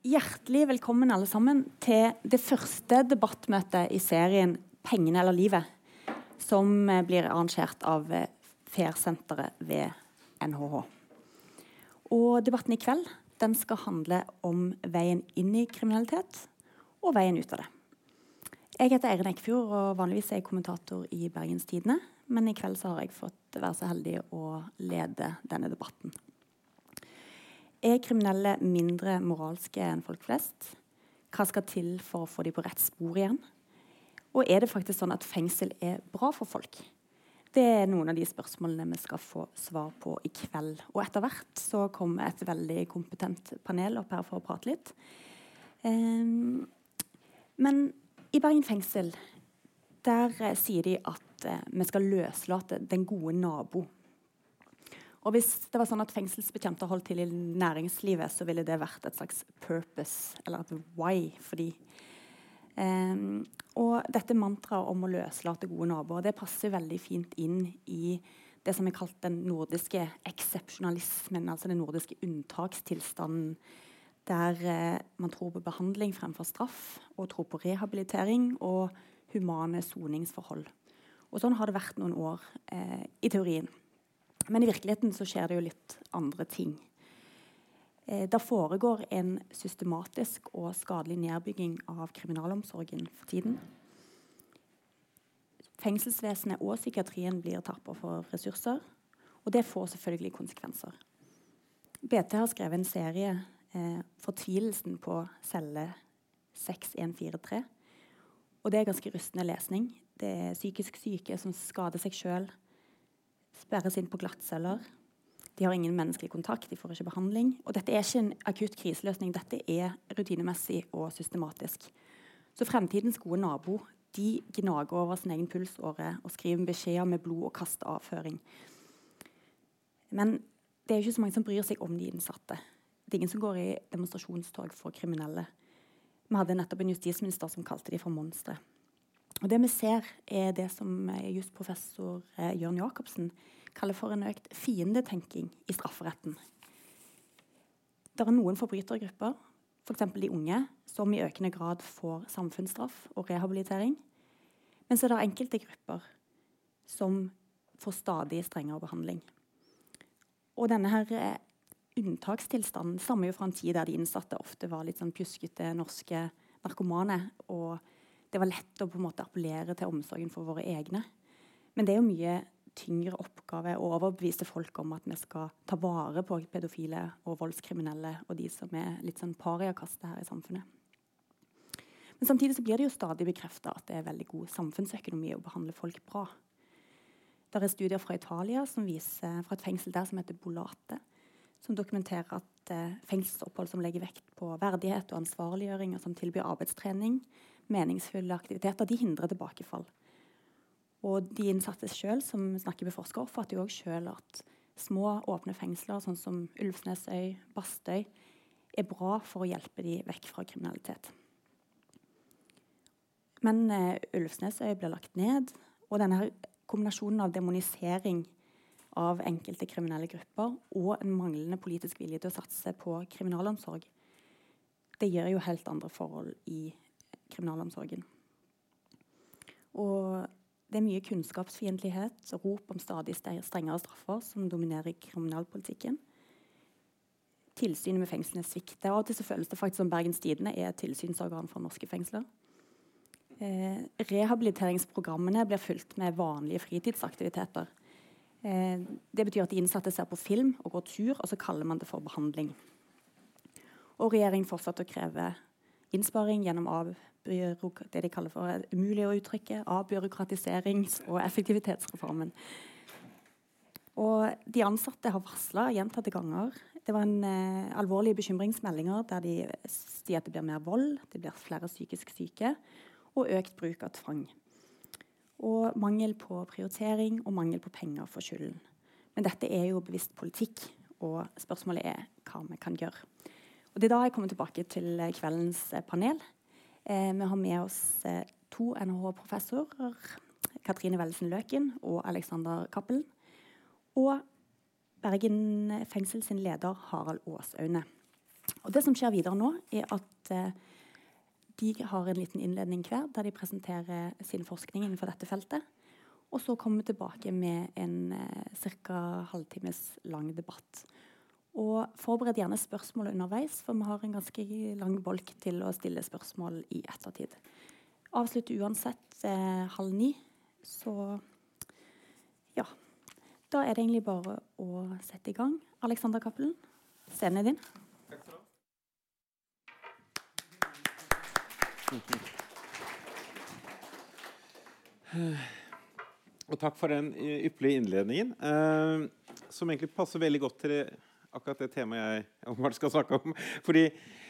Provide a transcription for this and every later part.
Hjertelig velkommen alle sammen til det første debattmøtet i serien 'Pengene eller livet', som eh, blir arrangert av eh, FAIR-senteret ved NHH. Og debatten i kveld den skal handle om veien inn i kriminalitet og veien ut av det. Jeg heter Eirin Eikfjord, og vanligvis er jeg kommentator i Bergens Tidende. Men i kveld har jeg fått være så heldig å lede denne debatten. Er kriminelle mindre moralske enn folk flest? Hva skal til for å få dem på rett spor igjen? Og er det faktisk sånn at fengsel er bra for folk? Det er noen av de spørsmålene vi skal få svar på i kveld. Og etter hvert så kommer et veldig kompetent panel opp her for å prate litt. Um, men i Bergen fengsel der eh, sier de at eh, vi skal løslate den gode nabo. Og Hvis det var sånn at fengselsbetjenter holdt til i næringslivet, så ville det vært et slags purpose, eller et why, for de. Um, og dette mantraet om å løslate gode naboer det passer veldig fint inn i det som er kalt den nordiske eksepsjonalismen, altså den nordiske unntakstilstanden der eh, man tror på behandling fremfor straff, og tror på rehabilitering og humane soningsforhold. Og Sånn har det vært noen år eh, i teorien. Men i virkeligheten så skjer det jo litt andre ting. Eh, det foregår en systematisk og skadelig nedbygging av kriminalomsorgen for tiden. Fengselsvesenet og psykiatrien blir tappa for ressurser, og det får selvfølgelig konsekvenser. BT har skrevet en serie eh, fortvilelsen på celle 6143. Og det er ganske rystende lesning. Det er psykisk syke som skader seg sjøl, sperres inn på glattceller. De har ingen menneskelig kontakt, de får ikke behandling. Og dette er ikke en akutt kriseløsning, dette er rutinemessig og systematisk. Så fremtidens gode nabo de gnager over sin egen pulsåre og skriver beskjeder med blod og kaster avføring. Men det er ikke så mange som bryr seg om de innsatte. Det er ingen som går i demonstrasjonstog for kriminelle. Vi hadde nettopp en justisminister som kalte de for monstre. Og Det vi ser, er det som jusprofessor eh, Jørn Jacobsen kaller for en økt fiendetenking i strafferetten. Det er noen forbrytergrupper, f.eks. For de unge, som i økende grad får samfunnsstraff og rehabilitering. Men så er det enkelte grupper som får stadig strengere behandling. Og denne her eh, unntakstilstanden stammer jo fra en tid der de innsatte ofte var litt sånn pjuskete norske narkomane. Og det var lett å på en måte appellere til omsorgen for våre egne. Men det er jo mye tyngre oppgave å overbevise folk om at vi skal ta vare på pedofile og voldskriminelle og de som er litt sånn pariakastet her i samfunnet. Men samtidig så blir det jo stadig bekrefta at det er veldig god samfunnsøkonomi å behandle folk bra. Det er studier fra Italia som viser fra et fengsel der som heter Bolate, som dokumenterer at eh, fengselsopphold som legger vekt på verdighet og ansvarliggjøring, og som tilbyr arbeidstrening, meningsfulle aktiviteter, de hindrer tilbakefall. Og de innsatte sjøl som snakker med forskere, oppfatter jo òg sjøl at små, åpne fengsler sånn som Ulvsnesøy, Bastøy, er bra for å hjelpe de vekk fra kriminalitet. Men eh, Ulvsnesøy ble lagt ned, og denne kombinasjonen av demonisering av enkelte kriminelle grupper og en manglende politisk vilje til å satse på kriminalomsorg, det gir jo helt andre forhold i kriminalomsorgen. Og det er mye kunnskapsfiendtlighet og rop om stadig strengere straffer som dominerer kriminalpolitikken. Tilsynet med fengslene svikter. Av og til så føles det faktisk som Bergens Tidende er tilsynsorgan for norske fengsler. Eh, rehabiliteringsprogrammene blir fulgt med vanlige fritidsaktiviteter. Eh, det betyr at de innsatte ser på film og går tur, og så kaller man det for behandling. Og regjeringen fortsatte å kreve innsparing gjennom det de kaller for umulig å uttrykke, avbyråkratiserings- og effektivitetsreformen. Og de ansatte har varsla gjentatte ganger. Det var en eh, alvorlige bekymringsmeldinger der de sier at det blir mer vold, det blir flere psykisk syke og økt bruk av tvang. Og mangel på prioritering og mangel på penger for skylden. Men dette er jo bevisst politikk, og spørsmålet er hva vi kan gjøre. Og Det er da jeg kommer tilbake til kveldens eh, panel. Eh, vi har med oss eh, to NHH-professorer. Katrine Wellesen Løken og Alexander Cappelen. Og Bergen fengsel sin leder Harald Aasaune. Og det som skjer videre nå, er at eh, de har en liten innledning hver der de presenterer sin forskning innenfor dette feltet. Og så kommer vi tilbake med en ca. halvtimes lang debatt. Og forbered gjerne spørsmål underveis, for vi har en ganske lang bolk til å stille spørsmål i ettertid. Avslutte uansett eh, halv ni, så ja. Da er det egentlig bare å sette i gang. Alexander Cappelen, scenen er din. Takk skal du ha. Og takk for den ypperlige innledningen, eh, som egentlig passer veldig godt til det, akkurat det temaet jeg skal snakke om. Fordi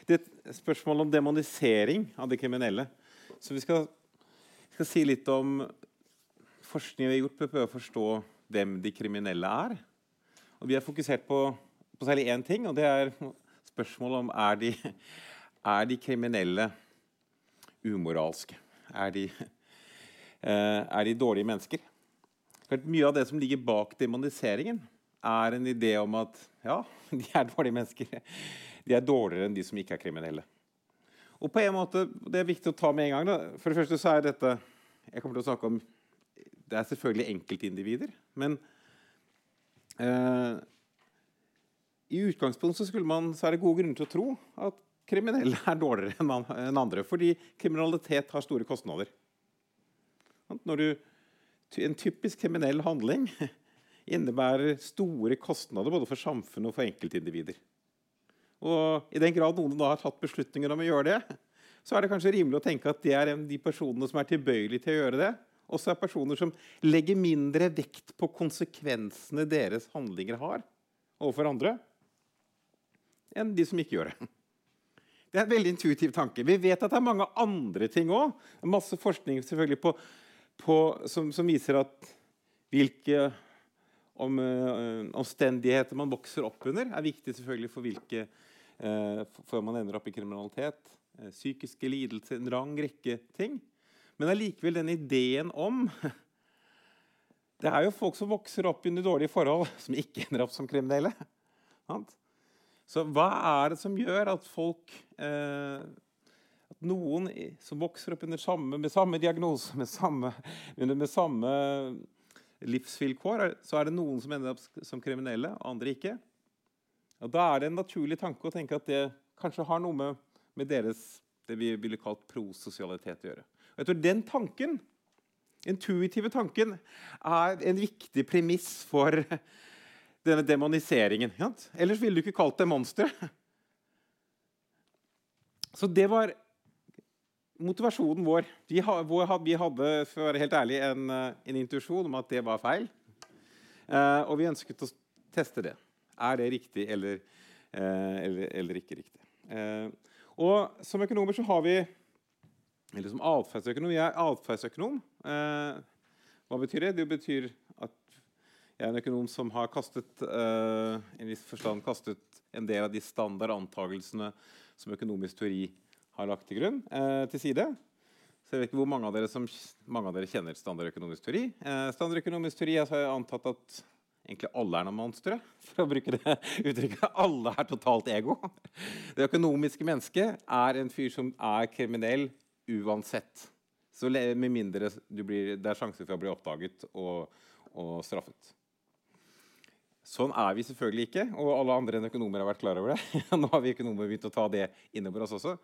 det er et spørsmål om demonisering av de kriminelle. Så vi skal, skal si litt om forskning vi har gjort på å prøve å forstå hvem de kriminelle er. Og vi har fokusert på, på særlig én ting, og det er spørsmålet om er de, er de kriminelle umoralske. Er de, eh, er de dårlige mennesker? Mye av det som ligger bak demoniseringen, er en idé om at ja, de er dårlige mennesker. De er dårligere enn de som ikke er kriminelle. Og på en måte, Det er viktig å ta med en gang. Da. For det første så er dette jeg kommer til å snakke om, Det er selvfølgelig enkeltindivider. Men eh, i utgangspunktet så, man, så, er det gode grunner til å tro at kriminelle er dårligere enn andre. Fordi kriminalitet har store kostnader. Når du en typisk kriminell handling innebærer store kostnader både for samfunnet og for enkeltindivider. Og I den grad noen da har tatt beslutninger om å gjøre det, så er det kanskje rimelig å tenke at det er de personene som er tilbøyelige til å gjøre det, også er personer som legger mindre vekt på konsekvensene deres handlinger har overfor andre, enn de som ikke gjør det. Det er en veldig intuitiv tanke. Vi vet at det er mange andre ting òg. Masse forskning selvfølgelig på på, som, som, viser at hvilke om, uh, omstendigheter man vokser opp under, er viktig selvfølgelig for hvilke uh, før man ender opp i kriminalitet. Uh, psykiske lidelser, en lang rekke ting. Men allikevel den ideen om Det er jo folk som vokser opp under dårlige forhold, som ikke ender opp som kriminelle. Så hva er det som gjør at folk eh, noen som vokser opp under samme, med samme diagnose, med samme, med samme, livsvilkår, så er det noen som ender opp som kriminelle, andre ikke. Og Da er det en naturlig tanke å tenke at det kanskje har noe med, med deres det vi ville kalt prososialitet å gjøre. Og jeg tror Den tanken, intuitive tanken er en viktig premiss for denne demoniseringen. Ellers ville du ikke kalt det monstre. Så det var motivasjonen vår vi, hadde for å være helt ærlig, en, eh, en intuisjon om at det var feil. Eh, og vi ønsket å teste det. Er det riktig eller, eh, eller, eller ikke riktig? Eh, og som økonomer så har vi Eller som atferdsøkonom Jeg er atferdsøkonom. hva betyr det? Det betyr at jeg er en økonom som har kastet i en viss forstand kastet en del av de standardantakelsene som økonomisk teori har lagt til grunn, eh, til side. Så jeg vet ikke hvor mange av dere som mange av dere kjenner standardøkonomisk teori. Eh, standardøkonomisk teori har jeg antatt at egentlig alle er noen monstre. For å bruke det uttrykket. Alle er totalt ego. Det økonomiske mennesket er en fyr som er kriminell uansett. Så med mindre blir, det er sjanse for å bli oppdaget og, og straffet. Sånn er vi selvfølgelig ikke, og alle andre enn økonomer har vært klar over det. Nå har vi økonomer begynt å ta det innover oss også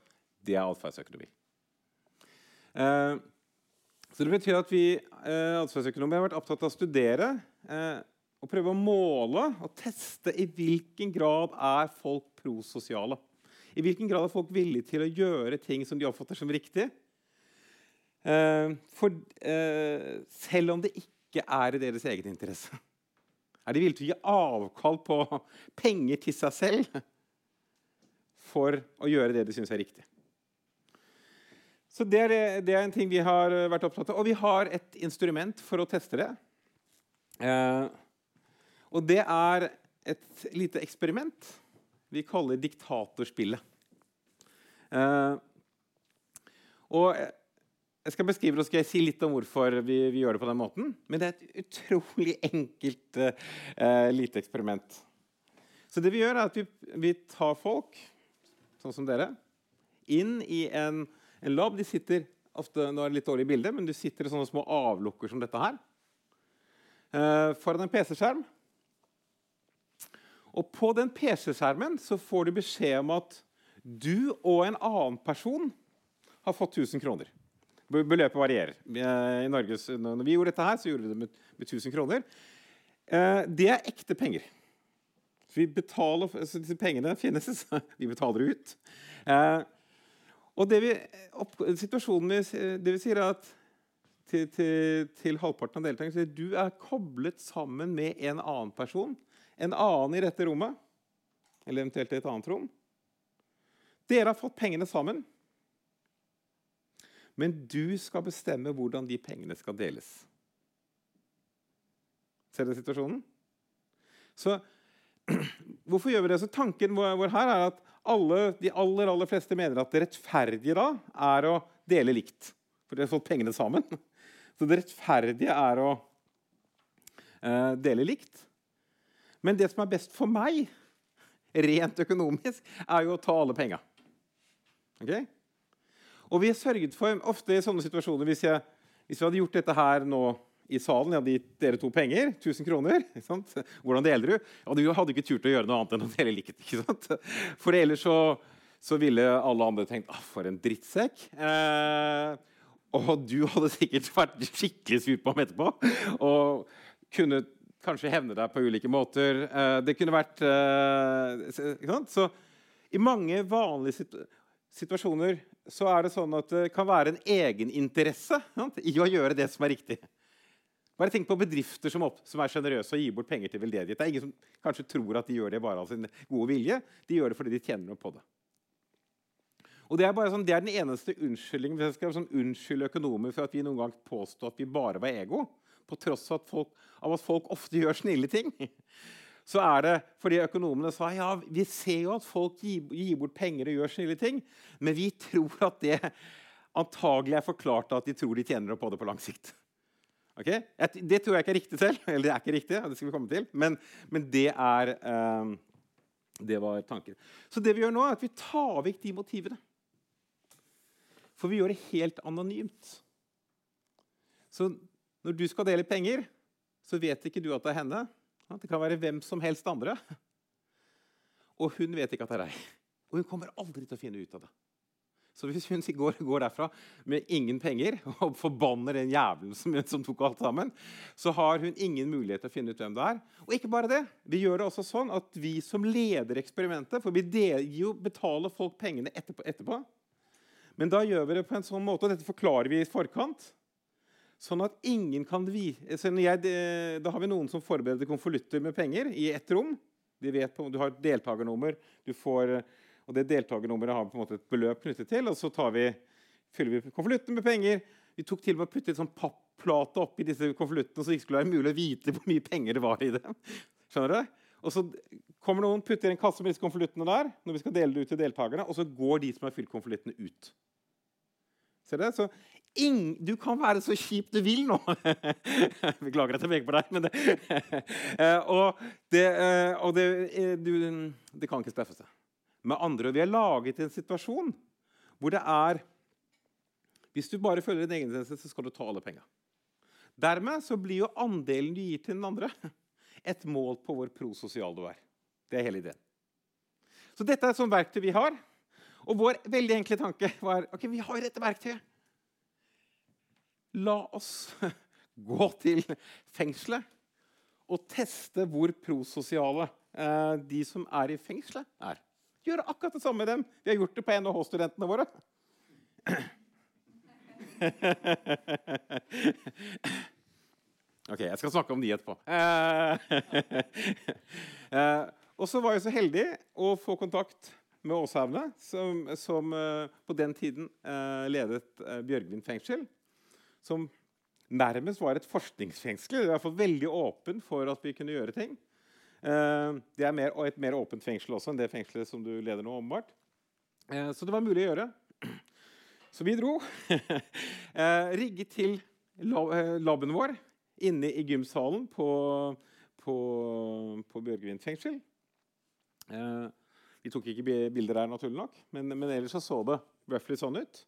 det er atferdsøkonomi. Eh, så det betyr at vi eh, atferdsøkonomer har vært opptatt av å studere eh, og prøve å måle og teste i hvilken grad er folk prososiale. I hvilken grad er folk villige til å gjøre ting som de oppfatter som riktig. Eh, for, eh, selv om det ikke er i deres egen interesse. Er de villige til å gi avkall på penger til seg selv for å gjøre det de syns er riktig? Så det er, det er, en ting vi har eh, vært opptatt av. Og vi har et instrument for å teste det. Eh, og det er et lite eksperiment vi kaller diktatorspillet. Eh, og jeg skal beskrive det, og skal jeg si litt om hvorfor vi, vi, gjør det på den måten. Men det er et utrolig enkelt eh, lite eksperiment. Så det vi gjør, er at vi, vi tar folk sånn som dere, inn i en, en lab. De sitter ofte, nå er det litt dårlig bilde, men du sitter i sånne små avlukker som dette her. Uh, foran en PC-skjerm. Og på den PC-skjermen så får du beskjed om at du og en annen person har fått 1000 kroner. Beløpet varierer. Eh, I Norge, når vi gjorde dette, her, så gjorde vi det med, med 1000 kroner. Eh, det er ekte penger. Så betaler, så disse pengene finnes, vi betaler ut. Og det vi, opp, situasjonen vi, det vi sier, er at til, til, til halvparten av deltakerne sier du er koblet sammen med en annen person. En annen i dette rommet, eller eventuelt i et annet rom. Dere har fått pengene sammen. Men du skal bestemme hvordan de pengene skal deles. Ser dere situasjonen? Så Hvorfor gjør vi det? Så Tanken vår her er at alle, de aller, aller fleste mener at det rettferdige da er å dele likt. For de har fått pengene sammen. Så det rettferdige er å eh, dele likt. Men det som er best for meg, rent økonomisk, er jo å ta alle penga. Okay? Og vi har sørget for, ofte i sånne situasjoner Hvis, jeg, hvis vi hadde gjort dette her nå i salen, jeg hadde gitt dere to penger, 1000 kroner Hvordan deler du? Og du hadde ikke turt å gjøre noe annet enn å dele likt. ikke sant? For ellers så, så ville alle andre tenkt ah, for en drittsekk. Eh, og du hadde sikkert vært skikkelig sur på ham etterpå. Og kunne kanskje hevne deg på ulike måter. Eh, det kunne vært eh, Så i mange vanlige situasjoner så er det sånn at det kan være en egeninteresse i å gjøre det som er riktig. Bare tenk på bedrifter som, opp, som er sjenerøse og gir bort penger til veldedighet. Det er ingen som kanskje tror at de gjør det bare av sin gode vilje. De gjør det fordi de tjener noe på det. Og Det er, sånn, det er den eneste unnskyldningen hvis jeg skal sånn, unnskylde økonomer for at vi noen gang påstod at vi bare var ego, på tross av at folk, av at folk ofte gjør snille ting så er det fordi økonomene sa ja, vi ser jo at folk gir, gir bort penger og gjør snille ting, men vi tror at det antagelig er forklart at de tror de tjener opp på det på lang sikt. Okay? Det tror jeg ikke er riktig selv. Eller det er ikke riktig, det skal vi komme til. Men, men det er eh, Det var tanken. Så det vi gjør nå, er at vi tar vekk de motivene. For vi gjør det helt anonymt. Så når du skal dele penger, så vet ikke du at det er henne. Det kan være hvem som helst andre. Og hun vet ikke at det er deg. Og hun kommer aldri til å finne ut av det. Så hvis hun går, går derfra med ingen penger og forbanner den jævelen som, som, tok alt sammen, så har hun ingen mulighet til å finne ut hvem det er. Og ikke bare det. Vi gjør det også sånn at vi som leder eksperimentet For vi jo betaler folk pengene etterpå, etterpå. Men da gjør vi det på en sånn måte, og dette forklarer vi i forkant, Sånn at ingen kan vite Da har vi noen som forbereder konvolutter med penger i ett rom. De vet på, du har et deltakernummer, du får, og det deltakernummeret har på en måte et beløp knyttet til. og Så vi, fyller vi konvolutten med penger. Vi tok til og med å putte en sånn papplate oppi disse konvoluttene, så det ikke skulle være mulig å vite hvor mye penger det var i dem. Skjønner du? Og så kommer noen, putter en kasse med disse konvoluttene der, når vi skal dele det ut til deltakerne, og så går de som har fylt konvoluttene, ut. Ser du? Så ing, Du kan være så kjip du vil nå. Beklager at jeg peker på deg. Men det, eh, og det, eh, og det, eh, du, det kan ikke straffe seg. Med andre Vi har laget en situasjon hvor det er Hvis du bare følger din egen interesse, så skal du ta alle penga. Dermed så blir jo andelen du gir til den andre, et mål på hvor prososial du er. Det er hele ideen. Så dette er et sånt verktøy vi har. Og vår veldig enkle tanke var ok, vi har dette verktøyet. La oss gå til fengselet og teste hvor prososiale eh, de som er i fengselet, er. Gjøre akkurat det samme med dem. Vi har gjort det på NHH-studentene våre. Ok, jeg skal snakke om de etterpå. Eh, eh, og så var jeg så heldig å få kontakt med Åshaugene, som, som uh, på den tiden ledet Bjørgvin fengsel som nærmest var et forskningsfengsel. Det hvert fall veldig åpen for at vi kunne gjøre ting. Eh, det er mer, et mer åpent fengsel også enn det fengselet som du leder nå. åpenbart. Eh, så det var mulig å gjøre. Så vi dro. eh, rigget til laben vår inne i gymsalen på, på, på Bjørgvin fengsel. Vi tok ikke bilder der, naturlig nok, men, men ellers så, så det roughly sånn ut.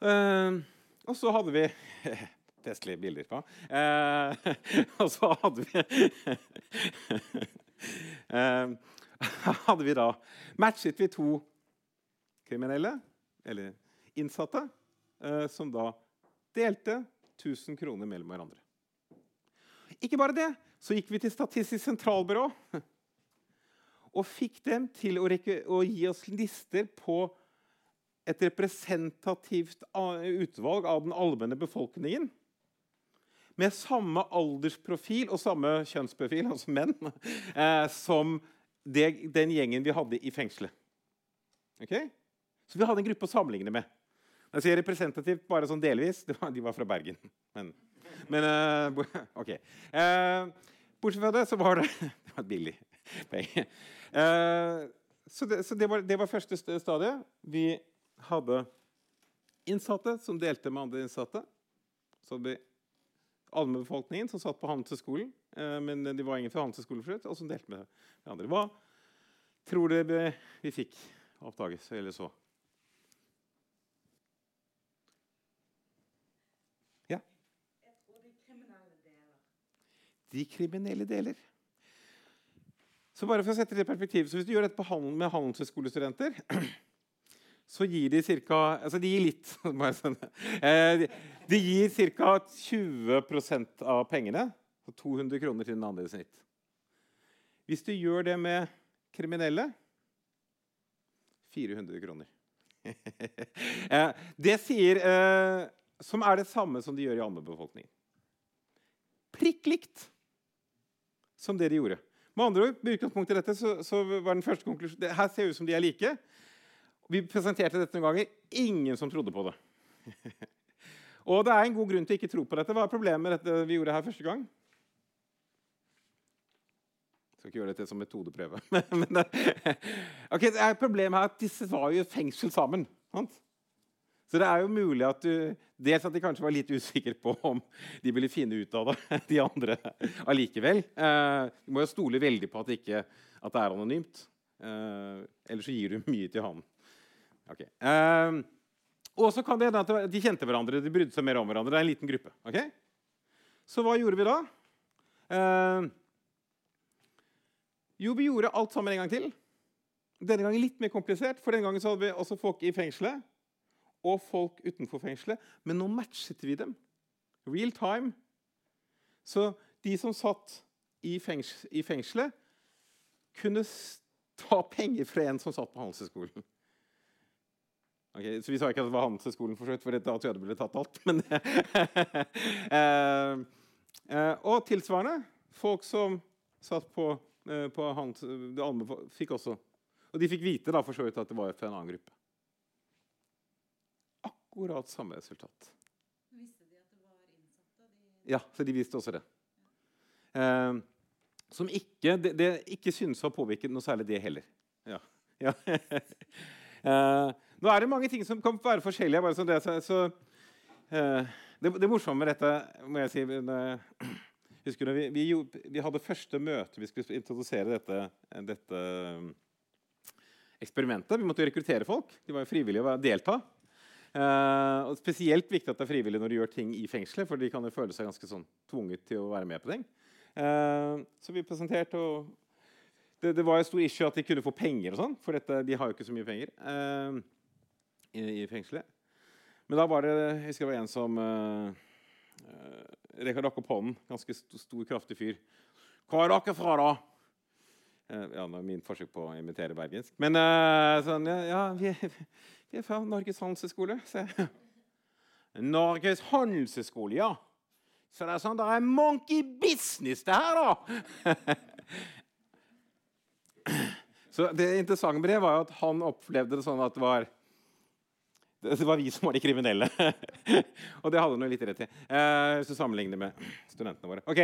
Og så hadde vi Festlige bilder på. Eh, og så hadde vi eh, Hadde vi da Matchet vi to kriminelle, eller innsatte, som da delte 1000 kroner mellom hverandre. Ikke bare det, så gikk vi til Statistisk sentralbyrå og fikk dem til å, å gi oss lister på et representativt utvalg av den allmenne befolkningen med samme aldersprofil og samme kjønnsprofil, altså menn, eh, som det, den gjengen vi hadde i fengselet. Okay? Så vi hadde en gruppe å sammenligne med. Jeg sier representativt bare sånn delvis. Var, de var fra Bergen. Men, men uh, OK. Uh, bortsett fra det så var det Det var billig poeng. Uh, så, det, så det, var, det var første stadiet. Vi hadde innsatte som delte med andre innsatte. Så vi allmennbefolkningen som satt på Handelshøyskolen, men de var ingen fra Handelshøyskolen, og som delte med andre. Hva tror du vi fikk oppdages eller så? de kriminelle deler. Så bare for å sette det i perspektiv, så Hvis du gjør dette med handelshøyskolestudenter, så gir de ca. Altså, de gir litt. Eh, de gir ca. 20% av pengene. 200 kroner til den andre i snitt. Hvis du gjør det med kriminelle 400 kroner. Eh, det sier eh, Som er det samme som de gjør i allmennbefolkningen. Prikk likt som det de gjorde. Med andre ord, med utgangspunkt i dette så, så var den første konklusjonen Her ser det ut som de er like. Vi presenterte dette noen ganger. Ingen som trodde på det. og det er en god grunn til å ikke tro på dette. Hva er problemet med dette vi gjorde her første gang? Jeg skal ikke gjøre dette som metodeprøve. Men det, okay, det er problemet her at disse var jo i fengsel sammen. Sant? Så det er jo mulig at du Dels at de kanskje var litt usikre på om de ville finne ut av det, de andre allikevel. Eh, du må jo stole veldig på at, ikke, at det er anonymt. Eh, ellers så gir du mye til han. Okay. Eh, og så kan det hende at de kjente hverandre. De brydde seg mer om hverandre. Det er en liten gruppe. Okay? Så hva gjorde vi da? Uh, jo, vi gjorde alt sammen en gang til. Denne gangen litt mer komplisert, for denne gangen så hadde vi også folk i fengselet og folk utenfor fengselet. Men nå matchet vi dem. Real time. Så de som satt i, fengs i fengselet, kunne ta penger fra en som satt på Handelshøyskolen. Okay, så Vi sa ikke at det var Handelshøyskolen, for, for da tror jeg det ble tatt alt. Men, uh, uh, og tilsvarende folk som satt på, uh, på hans, det fikk også Og de fikk vite da, for så vidt at det var fra en annen gruppe akkurat samme resultat. Visste de at det var innsatte? De... Ja, så de visste også det. Uh, som ikke, det, det ikke synes å ha påvirket noe særlig, det heller. Ja. ja. eh, nå er det mange ting som kan være forskjellige. bare sånn det, så, så eh, det, det morsomme med dette må jeg si husker du, vi, vi, vi, hadde første møte vi skulle introdusere dette, dette eh, eksperimentet. Vi måtte jo rekruttere folk. De var jo frivillige å delta. Uh, og Spesielt viktig at det er frivillig når du gjør ting i fengselet, for de kan jo føle seg ganske sånn tvunget til å være med på ting. Uh, så vi presenterte, og det, det, var jo stor issue at de kunne få penger og sånn, for dette, de har jo ikke så mye penger uh, i, fengselet. Men da var det jeg husker det var en som uh, rakk opp hånden. Ganske stor, kraftig fyr. Hva er dere fra, da? ja, det er min forsøk på å imitere bergensk. Men sånn, ja, ja vi, vi er fra Norges handelshøyskole. Norges handelshøyskole, ja. Så det er sånn det er monkey business, det her, da! Så Det interessante med det var at han opplevde det sånn at det var det var vi som var de kriminelle. og det hadde hun litt rett i. Eh, hvis du sammenligner med studentene våre. Ok.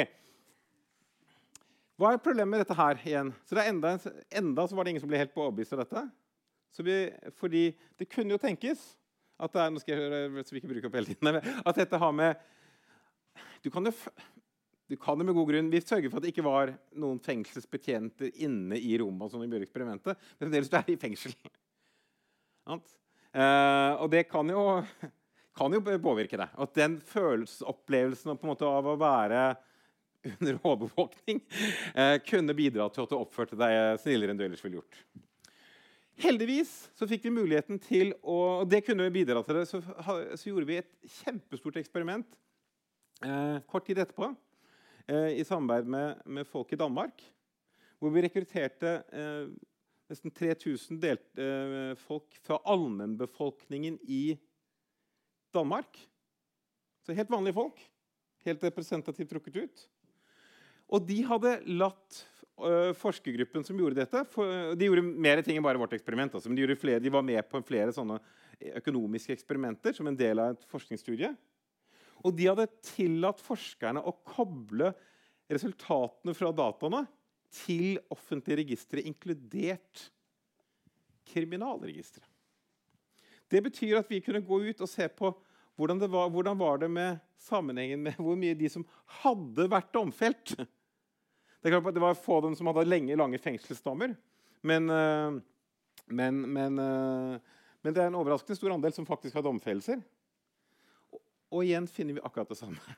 Hva er problemet med dette her igjen? Så enda, enda så var det ingen som ble helt overbevist av dette. Vi, fordi det kunne jo tenkes at det er, nå skal jeg, så vi ikke bruker opp hele tiden, at dette har med du kan jo, du kan det med god grunn. Vi sørger for at det ikke var noen fengselsbetjenter inne i Roma. Som vi gjorde eksperimentet, men fremdeles du er i fengsel. Uh, og det kan jo, kan jo påvirke deg. At den følelsesopplevelsen av å være under overvåkning uh, kunne bidra til at du oppførte deg snillere enn du ellers ville gjort. Heldigvis så fikk vi muligheten til å og det kunne bidra til det, så, så gjorde vi et kjempestort eksperiment uh, kort tid etterpå i samarbeid med, med, folk i Danmark. Hvor vi rekrutterte nesten 3000 delt, eh, folk fra allmennbefolkningen i Danmark. Så helt vanlige folk. Helt representativt trukket ut. Og de hadde latt uh, forskergruppen som gjorde dette for, De gjorde mer ting enn bare vårt eksperiment. Altså, men de, flere, de, var med på flere sånne økonomiske eksperimenter som en del av et forskningsstudie. Og de hadde tillatt forskerne å koble resultatene fra dataene til offentlige registre, inkludert kriminalregisteret. Det betyr at vi kunne gå ut og se på hvordan det var, hvordan var det med sammenhengen med hvor mye de som hadde vært domfelt Det, det var få av dem som hadde lenge, lange fengselsdommer. Men, eh, men, men, eh, men, det er en overraskende stor andel som faktisk har domfellelser. Og, og igjen finner vi akkurat det samme.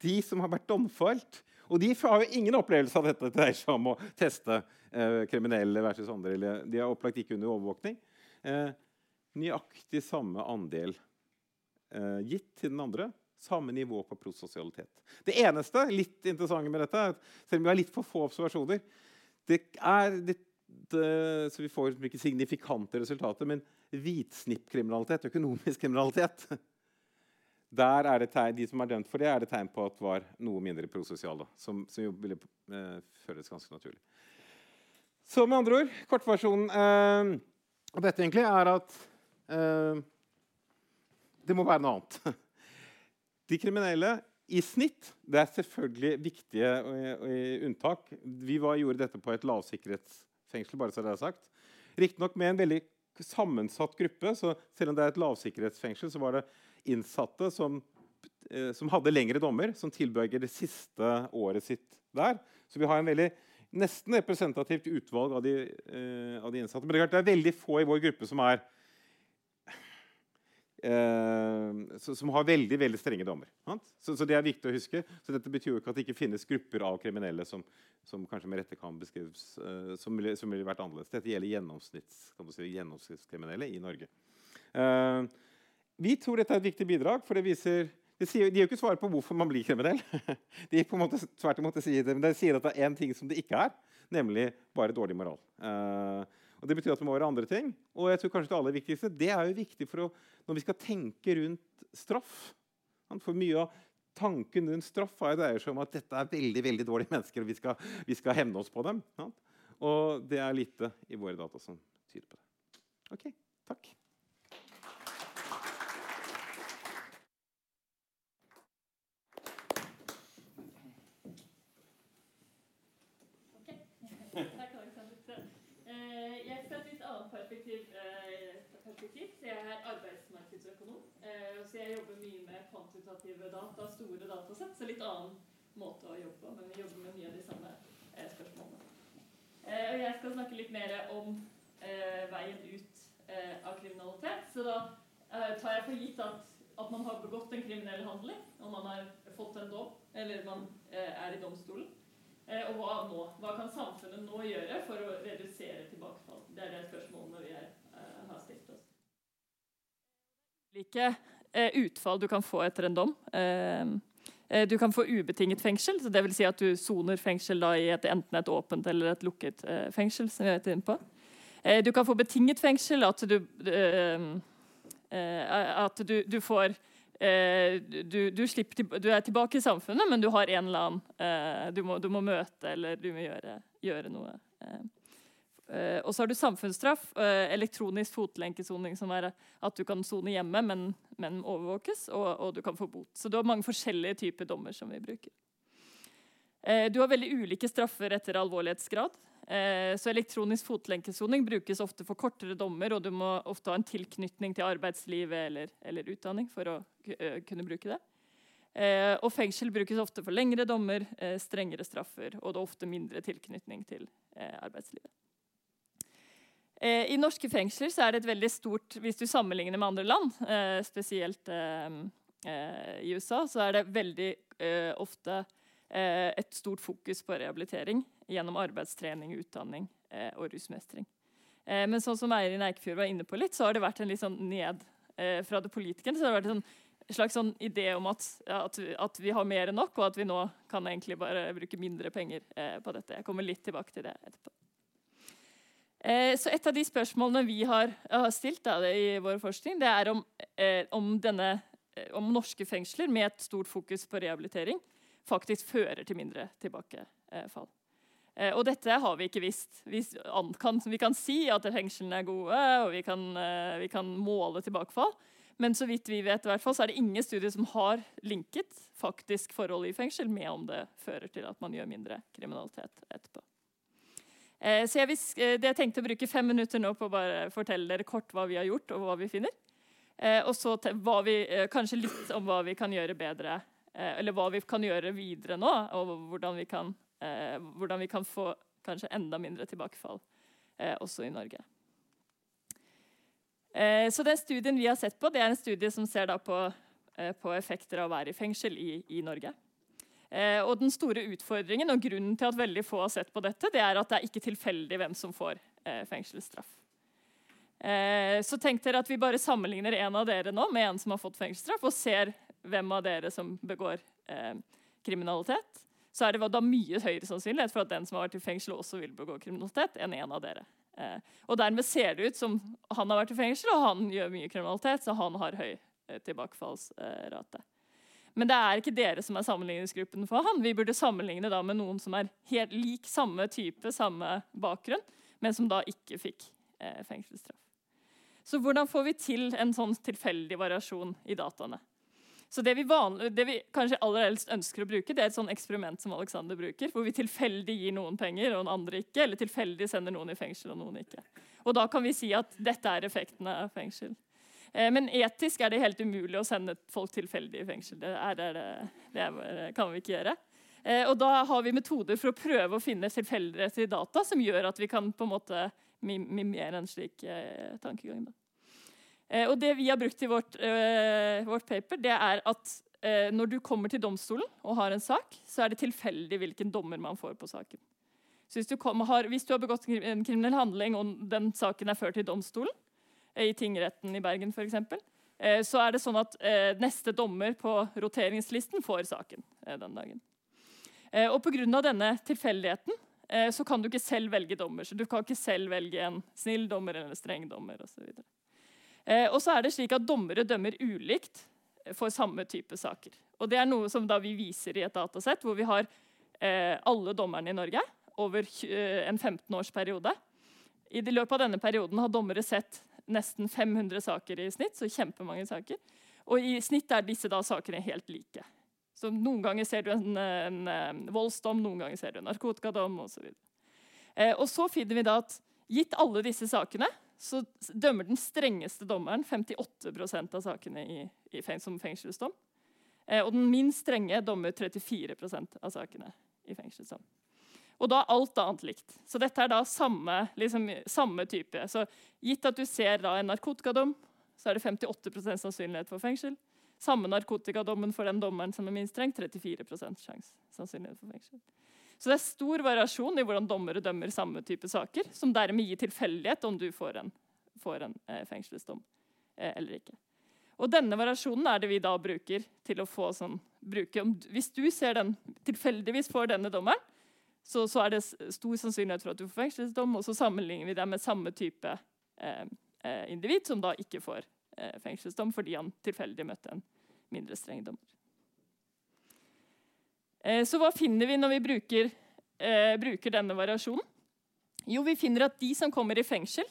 De som har vært domfelt, og de har jo ingen opplevelse av dette dreier seg om å teste eh, kriminelle versus andre. De har opplagt ikke under overvåkning. Eh, nøyaktig samme andel eh, gitt til den andre. Samme nivå på prososialitet. Det eneste litt interessante med dette, er at selv om vi har litt for få observasjoner det er litt, det, Så vi får ikke signifikante resultater, men hvitsnippkriminalitet, økonomisk kriminalitet der er det tegn, De som er dømt for det, er det tegn på at var noe mindre prososiale. Som, som jo ville eh, føles ganske naturlig. Så med andre ord, kortversjonen eh, av dette egentlig er at eh, det må være noe annet. De kriminelle i snitt Det er selvfølgelig viktige og, og unntak. Vi var, gjorde dette på et lavsikkerhetsfengsel. bare så det er sagt. Riktignok med en veldig sammensatt gruppe. så Selv om det er et lavsikkerhetsfengsel, så var det innsatte som, eh, som hadde lengre dommer, som tilbøyer det siste året sitt der. Så vi har en veldig nesten representativt utvalg av de, eh, av de innsatte. Men det er, det er veldig få i vår gruppe som er uh, som har veldig veldig strenge dommer. Så, så, det er viktig å huske. Så dette betyr jo ikke at det ikke finnes grupper av kriminelle som, som kanskje med rette kan beskrives uh, som, som ville vært annerledes. Dette gjelder gjennomsnitts, si, gjennomsnittskriminelle i Norge. Uh, vi tror dette er et viktig bidrag, for det viser de, sier, gir jo ikke svar på hvorfor man blir kriminell. De på en måte tvert imot sier det, men de sier at det er én ting som det ikke er, nemlig bare dårlig moral. Uh, og Det betyr at det må være andre ting. Og jeg tror kanskje det aller viktigste, det er jo viktig for å, når vi skal tenke rundt straff. For mye av tanken rundt straff er dreier seg om at dette er veldig veldig dårlige mennesker, og vi skal, vi skal hevne oss på dem. Og det er lite i våre data som tyder på det. Ok, takk. Så jeg jobber mye med kvantitative data, store datasett. Så litt annen måte å jobbe på, men vi jobber med mye av de samme eh, spørsmålene. Eh, og jeg skal snakke litt mer om eh, veien ut eh, av kriminalitet. Så da eh, tar jeg for gitt at, at, man har begått en kriminell handling, og man har fått en dom, eller man eh, er i domstolen. Og hva nå? Hva kan samfunnet nå gjøre for å redusere tilbakefall? Det er det spørsmålene vi er, har stilt oss. Like Eh, utfall du kan få etter en dom. Eh, eh, du kan få ubetinget fengsel, så dvs. Si at du soner fengsel i et, enten et åpent eller et lukket fengsel. som vi inn på. Du kan få betinget fengsel, at du, at du, du får du, du, slipper, du, er tilbake i samfunnet, men du har en eller annen du må, du må møte eller du må gjøre, gjøre noe. Uh, og så har du samfunnsstraff, elektronisk fotlenkesoning, som er at du kan sone hjemme, men, men overvåkes, og, og, du kan få bot. Så du har mange forskjellige typer dommer som vi bruker. Uh, du har veldig ulike straffer etter alvorlighetsgrad. så elektronisk fotlenkesoning brukes ofte for kortere dommer, og du må ofte ha en tilknytning til arbeidslivet eller, eller utdanning for å kunne bruke det. Eh, og fengsel brukes ofte for lengre dommer, eh, strengere straffer, og det er ofte mindre tilknytning til eh, arbeidslivet. Eh, I norske fengsler så er det et veldig stort Hvis du sammenligner med andre land, eh, spesielt eh, i USA, så er det veldig ofte et stort fokus på rehabilitering gjennom arbeidstrening, utdanning og rusmestring. men sånn som Eirin Eikefjord var inne på litt, så har det vært en litt sånn ned fra det politikerne. så har det vært en sånn slags sånn idé om at, at, at, vi har mer enn nok, og at vi nå kan egentlig bare bruke mindre penger eh, på dette. Jeg kommer litt tilbake til det etterpå. Eh, så Et av de spørsmålene vi har, stilt da, i vår forskning, det er om, eh, om, denne, eh, om, norske fengsler med et stort fokus på rehabilitering faktisk fører til mindre tilbakefall. Eh, og dette har vi ikke visst. Vi kan, vi kan si at fengslene er gode, og vi kan, eh, vi kan måle tilbakefall. Men så vidt vi vet, hvert fall, så er det ingen studier som har linket faktisk forhold i fengsel med om det fører til at man gjør mindre kriminalitet etterpå. Eh, så jeg, jeg tenkte å bruke fem minutter nå på å bare fortelle dere kort hva vi har gjort, og hva vi finner. Og så vi, kanskje litt om hva vi kan gjøre bedre, eller hva vi kan gjøre videre nå, og hvordan vi kan, eh, hvordan vi kan få kanskje enda mindre tilbakefall også i Norge. Eh, så den studien vi har sett på, det er en studie som ser på, eh, på, effekter av å være i fengsel i, i Norge. Eh, og den store utfordringen og grunnen til at veldig få har sett på dette, det er at det er ikke tilfeldig hvem som får fengselsstraff. så tenk dere at vi bare sammenligner en av dere nå med en som har fått fengselsstraff, og ser hvem av dere som begår kriminalitet. Så er det da mye høyere sannsynlighet for at den som har vært i fengsel, også vil begå kriminalitet, enn en av dere. Eh, og dermed ser det ut som han har vært i fengsel, og han gjør mye kriminalitet, så han har høy eh, tilbakefallsrate. Men det er ikke dere som er sammenligningsgruppen for han. Vi burde sammenligne da med noen som er helt lik samme type, samme bakgrunn, men som da ikke fikk eh, fengselsstraff. Så hvordan får vi til en sånn tilfeldig variasjon i dataene? Så det vi, vanlig, det vi, kanskje aller helst ønsker å bruke, det er et sånn eksperiment som Alexander bruker, hvor vi tilfeldig gir noen penger og andre ikke, eller tilfeldig sender noen i fengsel og noen ikke. Og da kan vi si at dette er effektene av fengsel. Eh, men etisk er det helt umulig å sende folk tilfeldig i fengsel. Det, er, det, det, det kan vi ikke gjøre. Eh, og da har vi metoder for å prøve å finne tilfeldigheter i data som gjør at vi kan på en måte mimere en slik eh, tankegang. Da. Eh, og det vi har brukt i vårt, eh, vårt paper, det er at eh, når du kommer til domstolen og har en sak, så er det tilfeldig hvilken dommer man får på saken. Så hvis du, har, hvis du har begått en kriminell handling, og den saken er ført til domstolen, i tingretten i Bergen f.eks., så er det sånn at neste dommer på roteringslisten får saken den dagen. Og Pga. denne tilfeldigheten så kan du ikke selv velge dommer. Så du kan ikke selv velge en snill dommer eller en streng dommer osv. Eh, og så er det slik at Dommere dømmer ulikt for samme type saker. Og Det er noe som vi viser i et datasett hvor vi har eh, alle dommerne i Norge over eh, en 15-årsperiode. I løpet av denne perioden har dommere sett nesten 500 saker i snitt. så kjempemange saker. Og i snitt er disse da sakene helt like. Så Noen ganger ser du en, en, en voldsdom, noen ganger ser du en narkotikadom osv. Eh, og så finner vi da at gitt alle disse sakene, så dømmer den strengeste dommeren 58% av sakene i, i feng som fengselsdom. Eh, og den minst strenge dommer 34% av sakene i fengselsdom. Og da er alt annet likt. Så dette er da samme, liksom, samme type. Så gitt at du ser da en narkotikadom, så er det 58% sannsynlighet for fengsel. Samme narkotikadommen for den dommeren som er minst streng, 34% sannsynlighet for fengsel. Så det er stor variasjon i hvordan dommere dømmer samme type saker, som dermed gir tilfeldighet om du får en, får en eh, fengselsdom eh, eller ikke. Og Denne variasjonen er det vi da bruker til å få sånn bruke, om, Hvis du ser den tilfeldigvis får denne dommeren, så, så, er det stor sannsynlighet for at du får fengselsdom, og så sammenligner vi det med samme type eh, eh individ som da ikke får eh, fengselsdom fordi han tilfeldig møtte en mindre streng dommer. Eh, så hva finner vi når vi bruker, eh, bruker, denne variasjonen? Jo, vi finner at de som kommer i fengsel,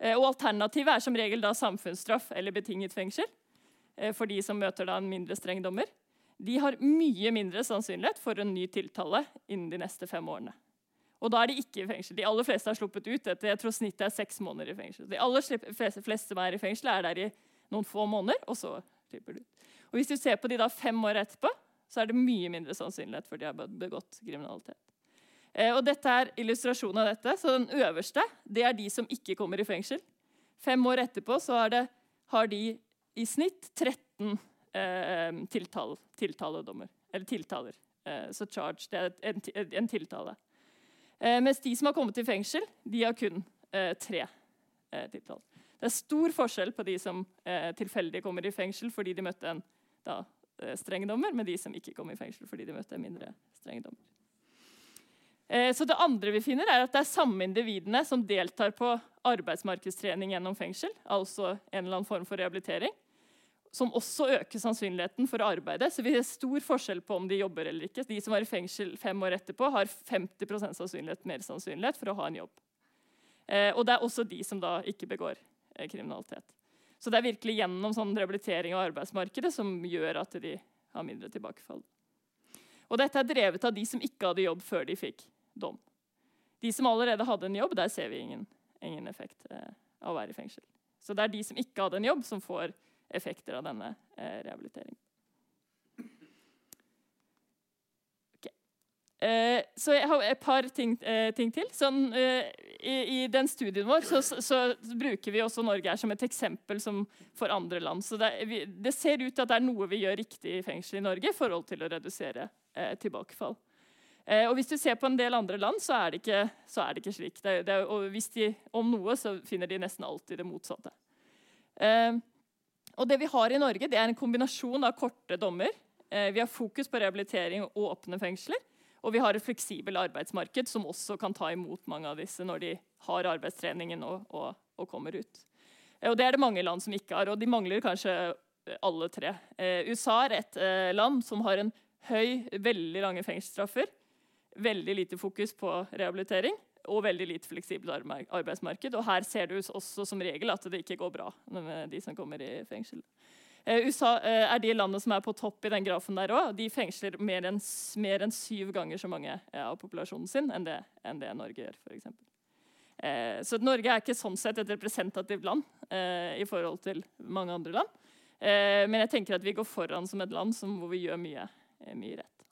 eh, og alternativet er som regel da samfunnsstraff eller betinget fengsel, for de som møter da en mindre streng dommer, de har mye mindre sannsynlighet for en ny tiltale innen de neste fem årene. Og da er de ikke i fengsel. De aller fleste har sluppet ut etter jeg tror snittet er seks måneder i fengsel. De aller fleste som er i fengsel, er der i noen få måneder, og så slipper de ut. Og hvis du ser på de da fem år etterpå, så er det mye mindre sannsynlighet for de har begått kriminalitet. Eh, og dette er illustrasjonen av dette. Så den øverste det er de som ikke kommer i fengsel. Fem år etterpå så det, har de i snitt 13 eh, tiltal, tiltaledommer. Eller tiltaler. Eh, så charge, det er en, en tiltale. Eh, mens de som har kommet i fengsel, de har kun eh, tre eh, tiltaler. Det er stor forskjell på de som eh, tilfeldig kommer i fengsel fordi de møtte en da, streng dommer, med de som ikke kom i fengsel fordi de møtte mindre streng dommer. Eh, så det andre vi finner er at det er samme individene som deltar på arbeidsmarkedstrening gjennom fengsel, altså en eller annen form for rehabilitering, som også øker sannsynligheten for å arbeide. Så vi har stor forskjell på om de jobber eller ikke. De som var i fengsel fem år etterpå, har 50% sannsynlighet, mer sannsynlighet for å ha en jobb. Eh, og det er også de som da ikke begår Eh, kriminalitet. Så det er virkelig gjennom sånn rehabilitering av arbeidsmarkedet som gjør at de har mindre tilbakefall. Og dette er drevet av de som ikke hadde jobb før de fikk dom. De som allerede hadde en jobb, der ser vi ingen, ingen effekt eh, av å være i fengsel. Så det er de som ikke hadde en jobb, som får effekter av denne eh, rehabiliteringen. Eh, så jeg har et par ting, eh, ting til. Sånn, eh, i, i, den studien vår så, så, bruker vi også Norge som et eksempel for andre land. Så det, vi, det, ser ut til at det er noe vi gjør riktig i fengsel i Norge i forhold til å redusere eh, tilbakefall. Eh, og Hvis du ser på en del andre land, så er det ikke, er det ikke slik. Det, det, og hvis de om noe, så finner de nesten alltid det motsatte. Eh, og Det vi har i Norge, det er en kombinasjon av korte dommer. vi har fokus på rehabilitering og åpne fengsler. Og vi har et fleksibelt arbeidsmarked som også kan ta imot mange av disse når de har arbeidstreningen og, og, og kommer ut. Eh, og Det er det mange land som ikke har, og de mangler kanskje alle tre. Eh, USA er et eh, land som har en høy, veldig lange fengselsstraffer. Veldig lite fokus på rehabilitering og veldig lite fleksibelt arbeidsmarked. Og her ser du også som regel at det ikke går bra med de som kommer i fengsel. Eh, USA eh, er de landene som er på topp i den grafen der òg. De fengsler mer enn, mer enn, syv ganger så mange eh, av populasjonen sin enn det, enn det Norge gjør. For eksempel. så Norge er ikke sånn sett et representativt land i forhold til mange andre land. men jeg tenker at vi går foran som et land som, hvor vi gjør mye, mye rett.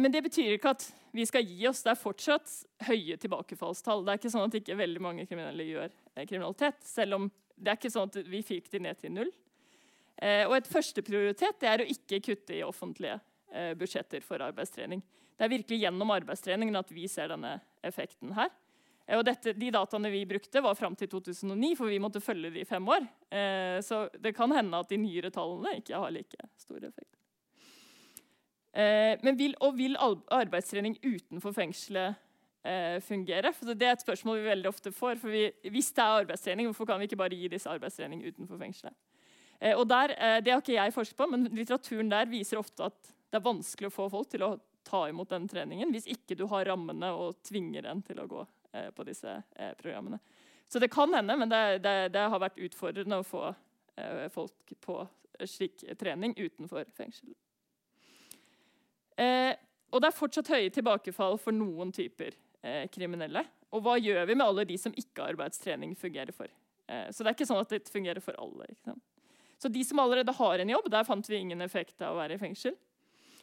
men det betyr ikke at vi skal gi oss. Det er fortsatt høye tilbakefallstall. Det er ikke sånn at ikke veldig mange kriminelle gjør kriminalitet, selv om det er ikke sånn at vi fikk de ned til null. Eh, og et førsteprioritet er å ikke kutte i offentlige eh, budsjetter for arbeidstrening. Det er virkelig gjennom arbeidstreningen at vi ser denne effekten her. Eh, og dette, de dataene vi brukte, var fram til 2009, for vi måtte følge de i fem år. Så det kan hende at de nyere tallene ikke har like stor effekt. Men vil, og vil arbeidstrening utenfor fengselet eh, fungere? For det er et spørsmål vi veldig ofte får. for vi, Hvis det er arbeidstrening, hvorfor kan vi ikke bare gi disse arbeidstrening utenfor fengselet? Eh, og der, eh, Det har ikke jeg forsket på, men litteraturen der viser ofte at det er vanskelig å få folk til å ta imot den treningen hvis ikke du har rammene og tvinger en til å gå eh, på disse eh, programmene. Så det kan hende, men det, det, det har vært utfordrende å få eh, folk på slik trening utenfor fengsel. Eh, og det er fortsatt høye tilbakefall for noen typer kriminelle. Og hva gjør vi med alle de som ikke arbeidstrening fungerer for? Eh, så det er ikke sånn at det fungerer for alle. Så de som allerede har en jobb, der fant vi ingen effekt av å være i fengsel.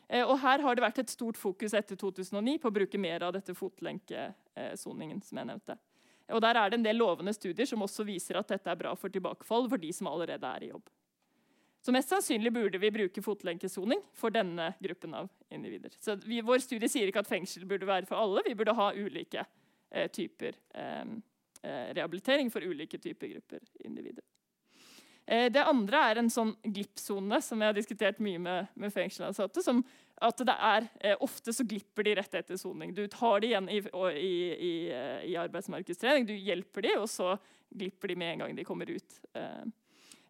Eh, og her har det vært et stort fokus etter 2009 på å bruke mer av dette fotlenkesoningen. som jeg nevnte. Og Der er det en del lovende studier som også viser at dette er bra for tilbakefall for de som allerede er i jobb. Så mest sannsynlig burde vi bruke fotlenkesoning for denne gruppen av individer. Så vi, Vår studie sier ikke at fengsel burde være for alle. Vi burde ha ulike eh, typer eh, eh rehabilitering for ulike typer grupper individer. Eh, det andre er en sånn glippsone som jeg har diskutert mye med, med fengselsansatte. som at det er, eh, Ofte så glipper de rett etter soning. Du tar de igjen i, i, i, eh, i arbeidsmarkedstrening, du hjelper de, og så glipper de med en gang de kommer ut. Eh,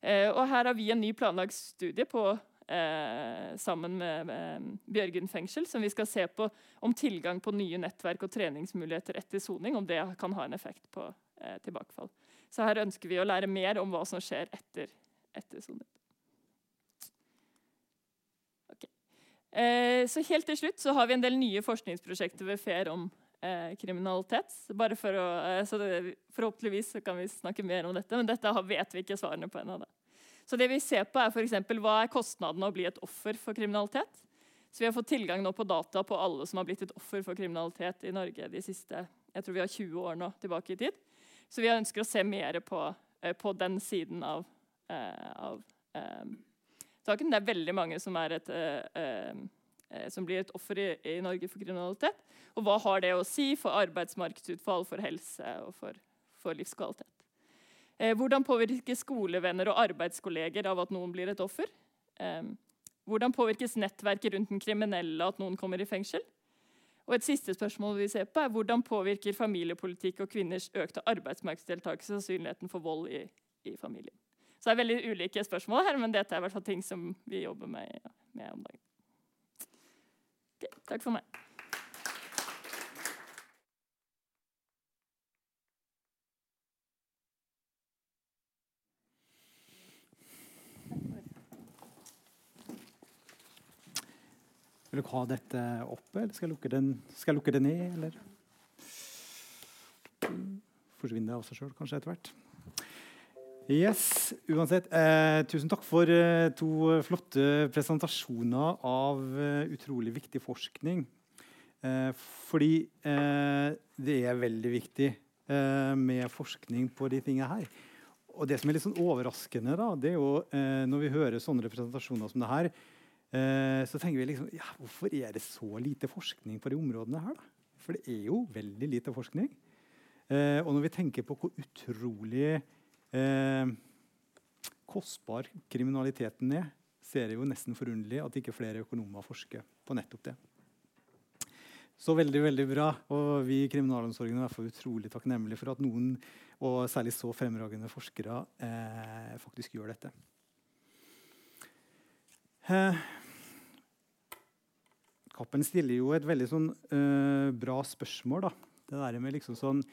og her har vi en ny planlagt studie på, eh, sammen med, med Bjørgen fengsel, som vi skal se på om tilgang på nye nettverk og treningsmuligheter etter soning om det kan ha en effekt på eh, tilbakefall. Så her ønsker vi å lære mer om hva som skjer etter, etter soning. Okay. Eh, så helt til slutt så har vi en del nye forskningsprosjekter ved FER om eh, kriminalitet. Bare for å, eh, så det, forhåpentligvis kan vi snakke mer om dette, men dette vet vi ikke svarene på ennå. Så det vi ser på er for eksempel, Hva er kostnaden av å bli et offer for kriminalitet? Så Vi har fått tilgang nå på data på alle som har blitt et offer for kriminalitet i Norge de siste jeg tror vi har 20 år nå tilbake i tid. Så vi ønsker å se mer på, eh, på den siden av, eh, av eh, saken. Det er veldig mange som, er et, som blir et offer i, i, Norge for kriminalitet. Og hva har det å si for arbeidsmarkedsutfall, for helse og for, for livskvalitet? hvordan påvirker skolevenner og arbeidskolleger av at noen blir et offer? hvordan påvirkes nettverket rundt den kriminelle at noen kommer i fengsel? Og et siste spørsmål vi ser på er Hvordan påvirker familiepolitikk og kvinners økte arbeidsmarkedsdeltakelse sannsynligheten for vold i, i, familien? Så det er veldig ulike spørsmål her, men dette er i hvert fall ting som vi jobber med, med om dagen. Takk for meg. Vil dere ha dette oppe, eller skal jeg lukke, den, skal jeg lukke det ned? Eller forsvinner det av seg sjøl kanskje etter hvert? Yes, uansett. Eh, tusen takk for eh, to flotte presentasjoner av eh, utrolig viktig forskning. Eh, fordi eh, det er veldig viktig eh, med forskning på de tingene her. Og det som er litt sånn overraskende, da, det er jo når vi hører sånne presentasjoner som det her, så tenker vi liksom, ja, hvorfor er det så lite forskning på de områdene her? da? For det er jo veldig lite forskning. Og når vi tenker på hvor utrolig eh, kostbar kriminaliteten er, ser jeg jo nesten forunderlig at ikke flere økonomer forsker på nettopp det. Så veldig veldig bra. Og vi i kriminalomsorgen er derfor utrolig takknemlige for at noen, og særlig så fremragende forskere, eh, faktisk gjør dette. Eh, Kappen stiller jo et veldig sånn, eh, bra spørsmål. da. Det der med liksom sånn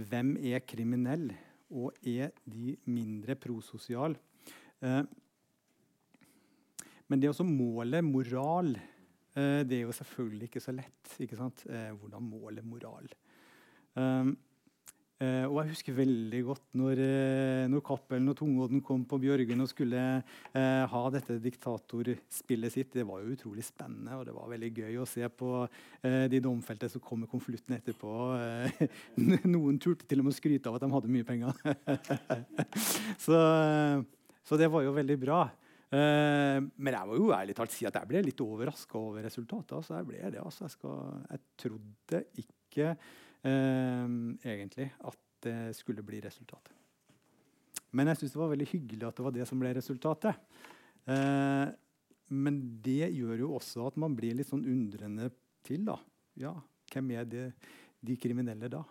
Hvem er kriminell, og er de mindre prososiale? Eh, men det å måle moral, eh, det er jo selvfølgelig ikke så lett. Ikke sant? hvordan måle moral? Uh, og jeg husker veldig godt når, uh, når Cappelen og Tungodden kom på Bjørgen og skulle uh, ha dette diktatorspillet sitt. Det var jo utrolig spennende, og det var veldig gøy å se på de domfelte som kom med konvolutten etterpå. noen turte til og med å skryte av at de hadde mye penger. så, så, det var jo veldig bra. men jeg må jo ærlig talt si at jeg ble litt overraska over resultatet. Altså, jeg ble det, altså. jeg, skal, jeg trodde ikke egentlig at det skulle bli resultatet. Men jeg syns det var veldig hyggelig at det var det som ble resultatet. Eh, men det gjør jo også at man blir litt sånn undrende til. da. Ja, hvem er det, de kriminelle da?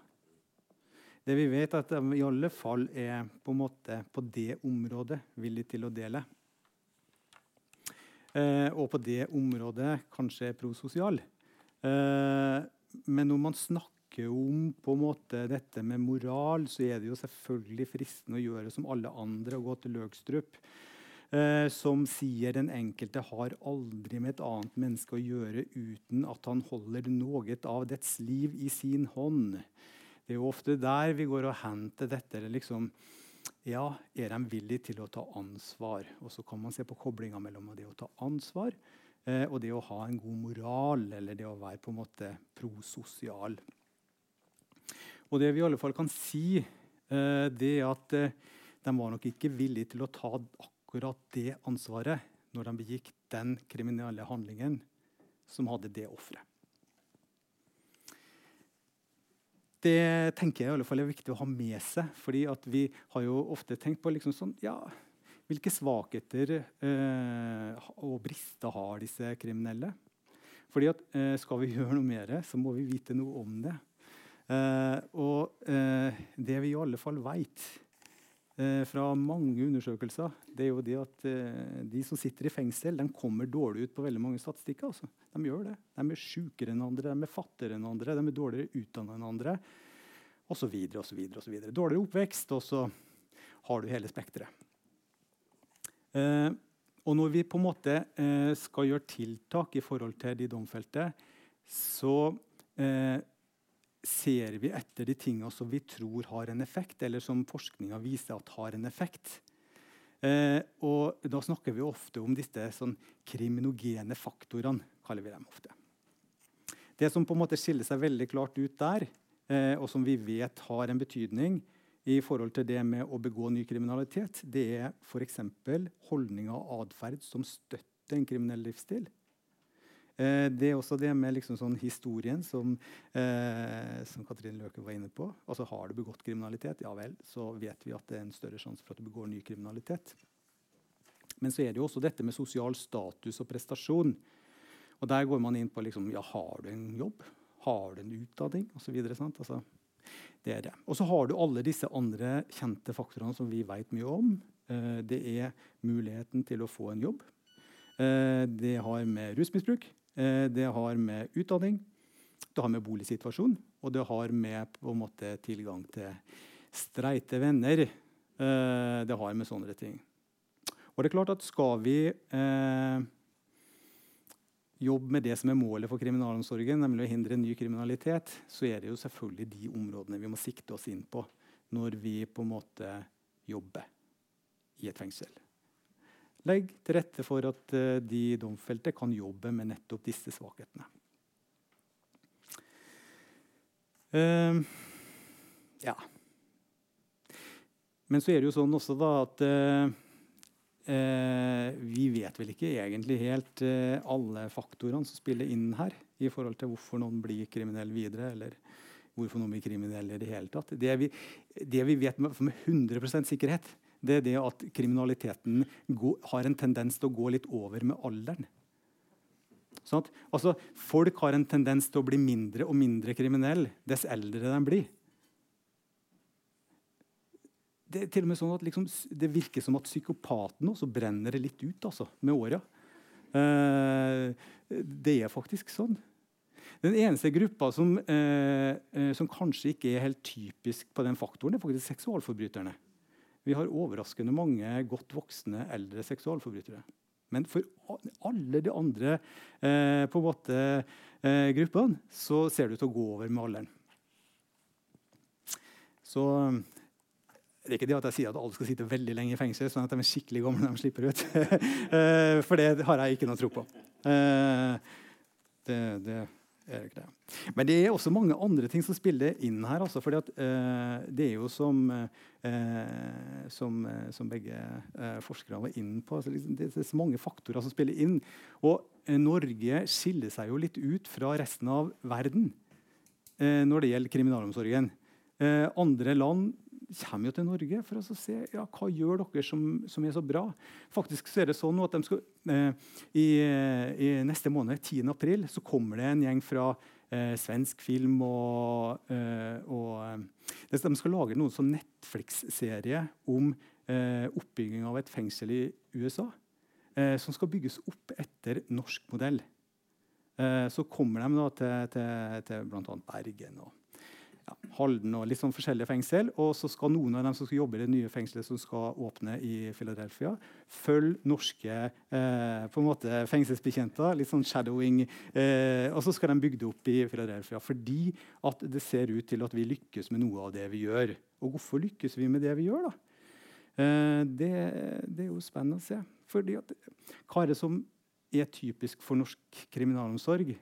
Det vi vet, er at de i alle fall er på, en måte, på det området villige til å dele. Eh, og på det området kanskje prososial. Eh, men når man snakker snakker om på en måte dette med moral, så er det jo selvfølgelig fristende å gjøre som alle andre og gå til Løgstrup. Eh, som sier den enkelte har aldri med et annet menneske å gjøre uten at han holder noe av dets liv i sin hånd. Det er jo ofte der vi går og henter dette. liksom, ja, Er de villige til å ta ansvar? Og så kan man se på koblinga mellom det å ta ansvar eh, og det å ha en god moral, eller det å være på en måte prososial. Og det vi i alle fall kan si, eh, det er at eh, de var nok ikke villige til å ta akkurat det ansvaret når de begikk den kriminelle handlingen som hadde det offeret. Det tenker jeg i alle fall er viktig å ha med seg. fordi vi har jo ofte tenkt på liksom sånn, ja, hvilke svakheter eh, og brister har disse kriminelle. Fordi at eh, Skal vi gjøre noe mer, så må vi vite noe om det. Uh, og uh, det vi i alle fall vet uh, fra mange undersøkelser, det er jo det at de som sitter i fengsel, de kommer dårlig ut på veldig mange statistikker. Altså. De gjør det. De er sjukere enn andre, de er fattigere enn andre, de er dårligere utdanna enn andre. Og så videre, og så videre, og så videre. Dårligere oppvekst, og så har du hele spekteret. og når vi på en måte skal gjøre tiltak i forhold til de domfelte, så ser vi etter de tingene som vi tror har en effekt, eller som forskninga viser at har en effekt. Eh, og da snakker vi ofte om disse sånn, kriminogene faktorene. kaller vi dem ofte. Det som på en måte skiller seg veldig klart ut der, eh, og som vi vet har en betydning i forhold til det med å begå ny kriminalitet, det er f.eks. holdninger og atferd som støtter en kriminell livsstil. Eh, det er også det med liksom sånn historien som, eh, som Katrin Løke var inne på. Altså Har du begått kriminalitet, ja vel, så vet vi at det er en større sjanse for at du begår ny kriminalitet. Men så er det jo også dette med sosial status og prestasjon. Og Der går man inn på liksom, ja, har du en jobb, har du en utdanning osv. Altså, det det. Og så har du alle disse andre kjente faktorene som vi vet mye om. Eh, det er muligheten til å få en jobb. Eh, det har med rusmisbruk det har med utdanning, det har med boligsituasjon, og det har med på en måte tilgang til streite venner. Eh, det har med sånne ting. Og det er klart at skal vi eh, jobbe med det som er målet for kriminalomsorgen, nemlig å hindre ny kriminalitet, så er det jo selvfølgelig de områdene vi må sikte oss inn på når vi på en måte jobber i et fengsel. Legg til rette for at uh, de domfelte kan jobbe med nettopp disse svakhetene. Uh, ja. Men så er det jo sånn også da at uh, vi vet vel ikke egentlig helt alle faktorene som spiller inn her i forhold til hvorfor noen blir kriminell videre, eller hvorfor noen blir kriminelle i det hele tatt. Det vi, det vi vet med, med 100% sikkerhet, det er det at kriminaliteten går, har en tendens til å gå litt over med alderen. Sånn at, altså, folk har en tendens til å bli mindre og mindre kriminelle dess eldre de blir. Det er til og med sånn at liksom, det virker som at psykopaten også brenner litt ut altså, med åra. Eh, det er faktisk sånn. Den eneste gruppa som, eh, eh, som kanskje ikke er helt typisk på den faktoren, er faktisk seksualforbryterne. Vi har overraskende mange godt voksne eldre seksualforbrytere. Men for alle de andre eh, på en måte, eh, gruppene så ser det ut til å gå over med alderen. Så det er ikke det at jeg sier at alle skal sitte veldig lenge i fengsel, sånn at de er skikkelig gamle når de slipper ut. Eh, for det har jeg ikke noe tro på. Eh, det, det er ikke det. Men det er også mange andre ting som spiller inn her. Altså, fordi at, eh, det er jo som, eh, som, eh, som begge eh, forskere var inne på, altså, liksom, det, det, er så mange faktorer som spiller inn. Og eh, Norge skiller seg jo litt ut fra resten av verden eh, når det gjelder kriminalomsorgen. andre land kommer jo til Norge for å se ja, hva gjør dere som, som er så bra. Faktisk så er det sånn at skal, eh, i, i, neste måned, 10. april, så kommer det en gjeng fra eh, svensk film og, eh, og eh, De skal lage noen sånn Netflix-serie om eh, oppbygging av et fengsel i USA. Eh, som skal bygges opp etter norsk modell. så kommer de da til, til, til bl.a. Bergen. og Halden og litt sånn forskjellige fengsel. Og så skal noen av dem som skal jobbe i det nye fengselet som skal åpne i Philadelphia, følge norske eh, på en måte fengselsbetjenter. Litt sånn shadowing. Eh, og så skal de bygge det opp i Philadelphia fordi at det ser ut til at vi lykkes med noe av det vi gjør. Og hvorfor lykkes vi med det vi gjør, da? Eh, det, det, er jo spennende å se. Fordi at, det som er typisk for norsk kriminalomsorg?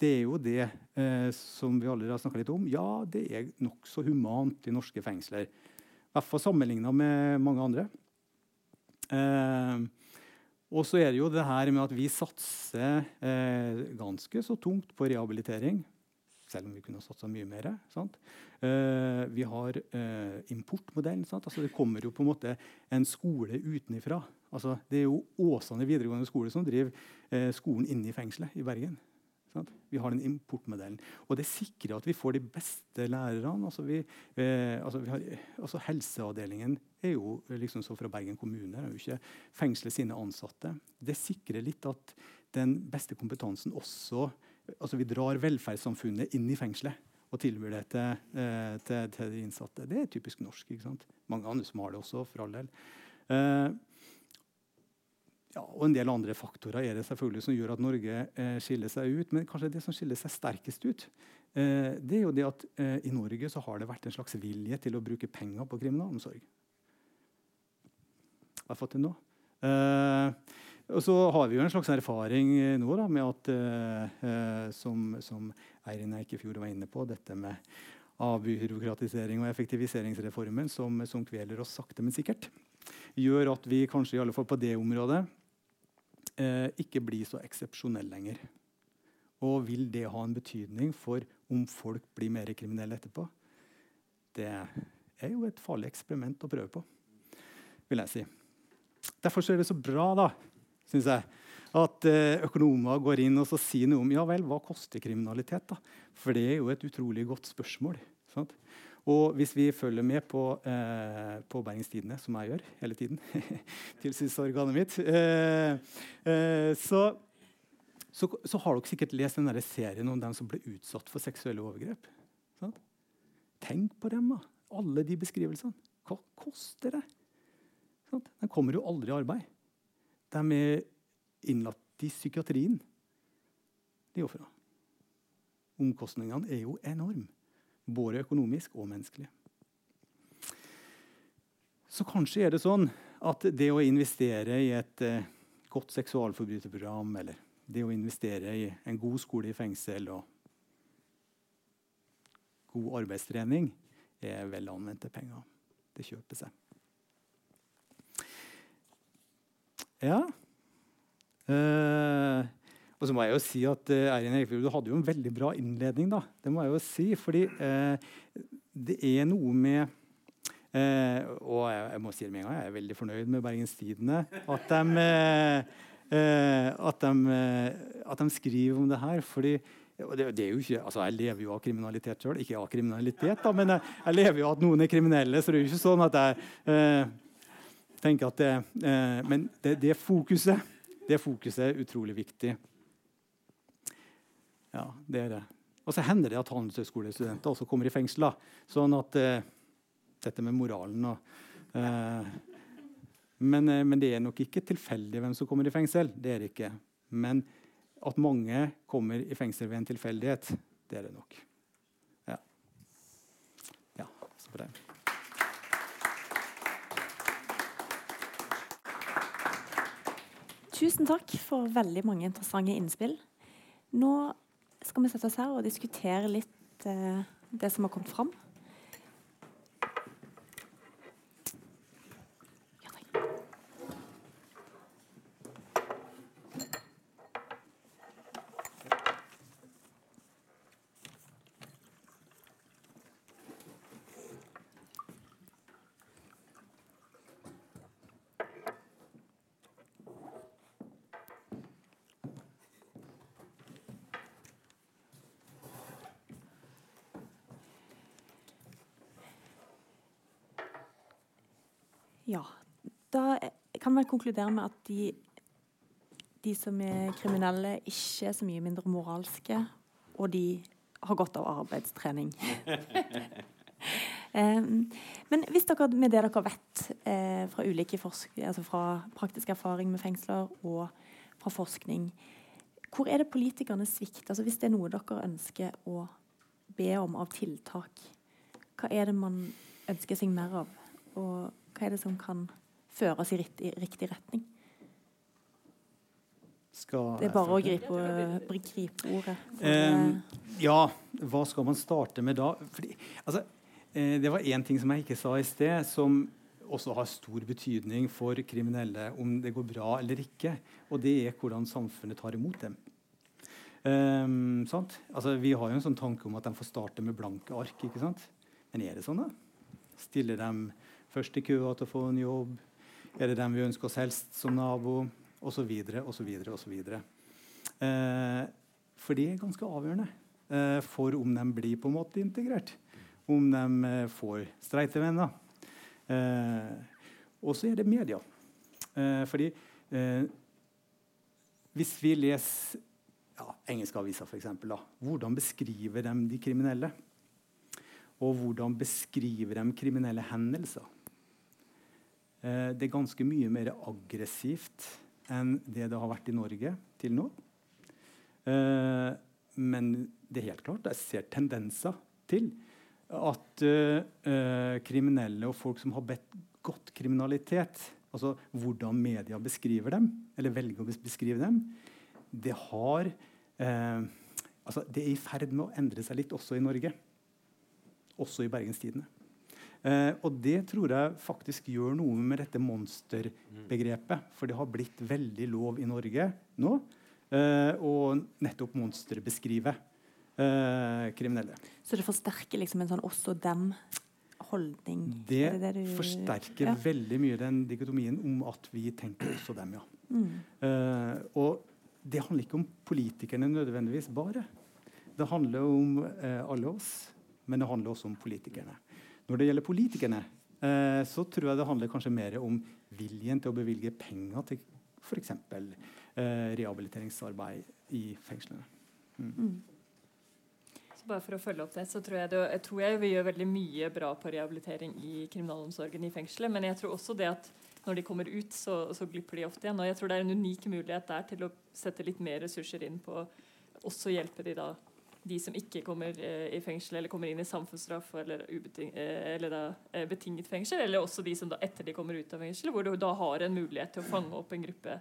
Det er jo det eh, som vi allerede har snakka litt om. Ja, det er nokså humant i norske fengsler. I hvert fall sammenligna med mange andre. Eh, og så er det jo det her med at vi satser eh, ganske så tungt på rehabilitering. Selv om vi kunne satsa mye mer. Eh, vi har eh, importmodellen. Altså, det kommer jo på en måte en skole utenfra. Altså, det er jo Åsane videregående skole som driver eh, skolen inne i fengselet i Bergen. Sant? Vi har den importmodellen. Og det sikrer at vi får de beste lærerne. Altså, vi, eh, altså, har, altså Helseavdelingen er jo liksom så fra Bergen kommune. er jo ikke fengslet sine ansatte. Det sikrer litt at den beste kompetansen også altså Vi drar velferdssamfunnet inn i fengselet og tilbyr det til, eh, til, til, de innsatte. Det er typisk norsk. ikke sant? Mange andre som har det også, for all del. Eh, ja, og en del andre faktorer er det selvfølgelig som gjør at Norge eh, skiller seg ut. Men kanskje det som skiller seg sterkest ut, eh, det er jo det at eh, i Norge så har det vært en slags vilje til å bruke penger på kriminalomsorg. har fått til nå. Eh, og så har vi jo en slags erfaring nå da, med at eh, eh, som, som Eirin Eikefjord var inne på, dette med avbyråkratisering og effektiviseringsreformen som, som kveler oss sakte, men sikkert, gjør at vi kanskje i alle fall på det området eh, ikke blir så eksepsjonell lenger. Og vil det ha en betydning for om folk blir mer kriminelle etterpå? Det er jo et farlig eksperiment å prøve på, vil jeg si. Derfor er det så bra, da, syns jeg, at eh, økonomer går inn og sier noe om ja vel, hva koster kriminalitet. da? For det er jo et utrolig godt spørsmål. Sant? Og hvis vi følger med på, eh, på Bergens Tidende, som jeg gjør hele tiden, tilsynsorganet mitt, eh, eh, så, så, så, har dere sikkert lest den serien om dem som ble utsatt for seksuelle overgrep. Sant? Tenk på dem, da. Alle de beskrivelsene. Hva koster det? Sant? De kommer jo aldri i arbeid. De er innlagt i psykiatrien, de ofrene. Omkostningene er jo enorme, både økonomisk og menneskelig. Så kanskje er det sånn at det å investere i et eh, godt seksualforbryterprogram eller det å investere i en god skole i fengsel og god arbeidstrening er vel anvendte penger. Det kjøper seg. Ja. Uh, og så må jeg jo si at uh, Eirin Eikefjord, du hadde jo en veldig bra innledning. da. Det må jeg jo si, fordi uh, det er noe med Og jeg, jeg, må si det med en gang, jeg er veldig fornøyd med Bergens Tidende. At de, at, de, at de skriver om det her. fordi det, det, ikke, altså Jeg lever jo av kriminalitet sjøl. Ikke av kriminalitet, da, men jeg, jeg, lever jo av at noen er kriminelle. Så det er jo ikke sånn at jeg tenker at det, eh, Men det, det, fokuset, det fokuset er utrolig viktig. Ja, det er det. Og så hender det at handelshøyskolestudenter også kommer i fengsel. Sånn at eh, Dette med moralen og eh, men, eh, men, det er nok ikke tilfeldig hvem som kommer i fengsel. det er det ikke. Men at mange kommer i fengsel ved en tilfeldighet, det er det nok. Ja. ja så på det. Tusen takk for veldig mange interessante innspill. Nå skal vi sette oss her og diskutere litt eh, det som har kommet fram. Ja. Da kan vi konkludere med at de, de som er kriminelle, ikke er så mye mindre moralske, og de har godt av arbeidstrening. um, men hvis dere med det dere vet eh, fra, altså fra praktisk erfaring med fengsler og fra forskning, hvor er det politikerne svikter? Altså hvis det er noe dere ønsker å be om av tiltak, hva er det man ønsker seg mer av? Og hva er det som kan føre oss i riktig, riktig retning? Skal det er bare å gripe, gripe ordet. Um, ja, hva skal man starte med da? Fordi, altså, eh, det var én ting som jeg ikke sa i sted, som også har stor betydning for kriminelle, om det går bra eller ikke. Og det er hvordan samfunnet tar imot dem. Um, altså, vi har jo en sånn tanke om at de får starte med blanke ark. Men er det sånn, da? Stiller dem først i køa til å få en jobb? Er det dem vi ønsker oss helst som nabo? Osv. osv. osv. Eh, for det er ganske avgjørende eh, for om de blir på en måte integrert. Om de eh, får streitevenner. Eh, og så er det media. Eh, fordi eh, hvis vi leser ja, engelske aviser, f.eks., hvordan beskriver de de kriminelle? Og hvordan beskriver de kriminelle hendelser? Eh, det er ganske mye mer aggressivt enn det det har vært i Norge til nå. Eh, men det er helt klart, jeg ser tendenser til at uh, kriminelle og folk som har bedt godt kriminalitet, altså hvordan media beskriver dem, eller velger å beskrive dem, det har eh, altså Det er i ferd med å endre seg litt også i Norge. Også i Bergenstidene. Eh, og det tror jeg faktisk gjør noe med dette monsterbegrepet. For det har blitt veldig lov i Norge nå eh, å nettopp monsterbeskrive eh, kriminelle. Så det forsterker liksom en sånn også dem-holdning? Det, det det du- forsterker Ja. veldig mye den dikotomien om at vi tenker også dem, ja. Mm. Eh, og det handler ikke om politikerne nødvendigvis bare. Det handler om eh, alle oss, men det handler også om politikerne. Når det gjelder politikerne, eh, så tror jeg det handler kanskje mer om viljen til å bevilge penger til f.eks. Eh, rehabiliteringsarbeid i fengslene. Mm. Så bare for å følge opp det, så tror jeg, det, jeg tror jeg vi gjør veldig mye bra på rehabilitering i kriminalomsorgen i fengselet. Men jeg tror også det at når de kommer ut, så, så glipper de ofte igjen. Og jeg tror det er en unik mulighet der til å sette litt mer ressurser inn på også hjelpe de da de som ikke kommer eh, i fengsel eller kommer inn i samfunnsstraff eller, eh, eller da, eh, betinget fengsel, eller også de som da etter de kommer ut av fengsel, hvor du da har en mulighet til å fange opp en gruppe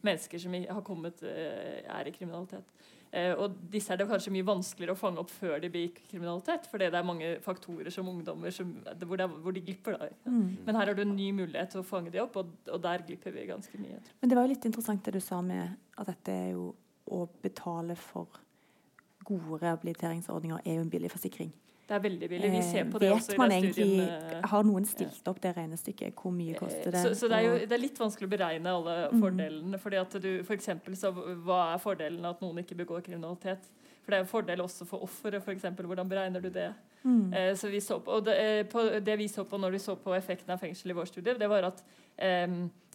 mennesker som har kommet, er i kriminalitet. Eh, og disse er det kanskje mye vanskeligere å fange opp før de blir kriminalitet, fordi det er mange faktorer som ungdommer som, hvor, det hvor de glipper. da. Mm. Men her har du en ny mulighet til å fange de opp, og, og der glipper vi ganske mye. Men det var jo litt interessant det du sa med at dette er jo å betale for gode rehabiliteringsordninger er jo en billig forsikring. Det er veldig billig. Vi ser på det Eh, også i den egentlig, studien. eh, Har noen stilt opp det regnestykket? Hvor mye koster det? Så, så det er jo det er litt vanskelig å beregne alle Mm. fordelene. fordi at du, for eksempel, så Hva er fordelen av at noen ikke begår kriminalitet? For Det er en fordel også for offeret. for eksempel. Hvordan beregner du det? Mm. Eh, så vi så på, og det, eh, på, det vi så på når vi så på effekten av fengsel i vår studie, det var at eh,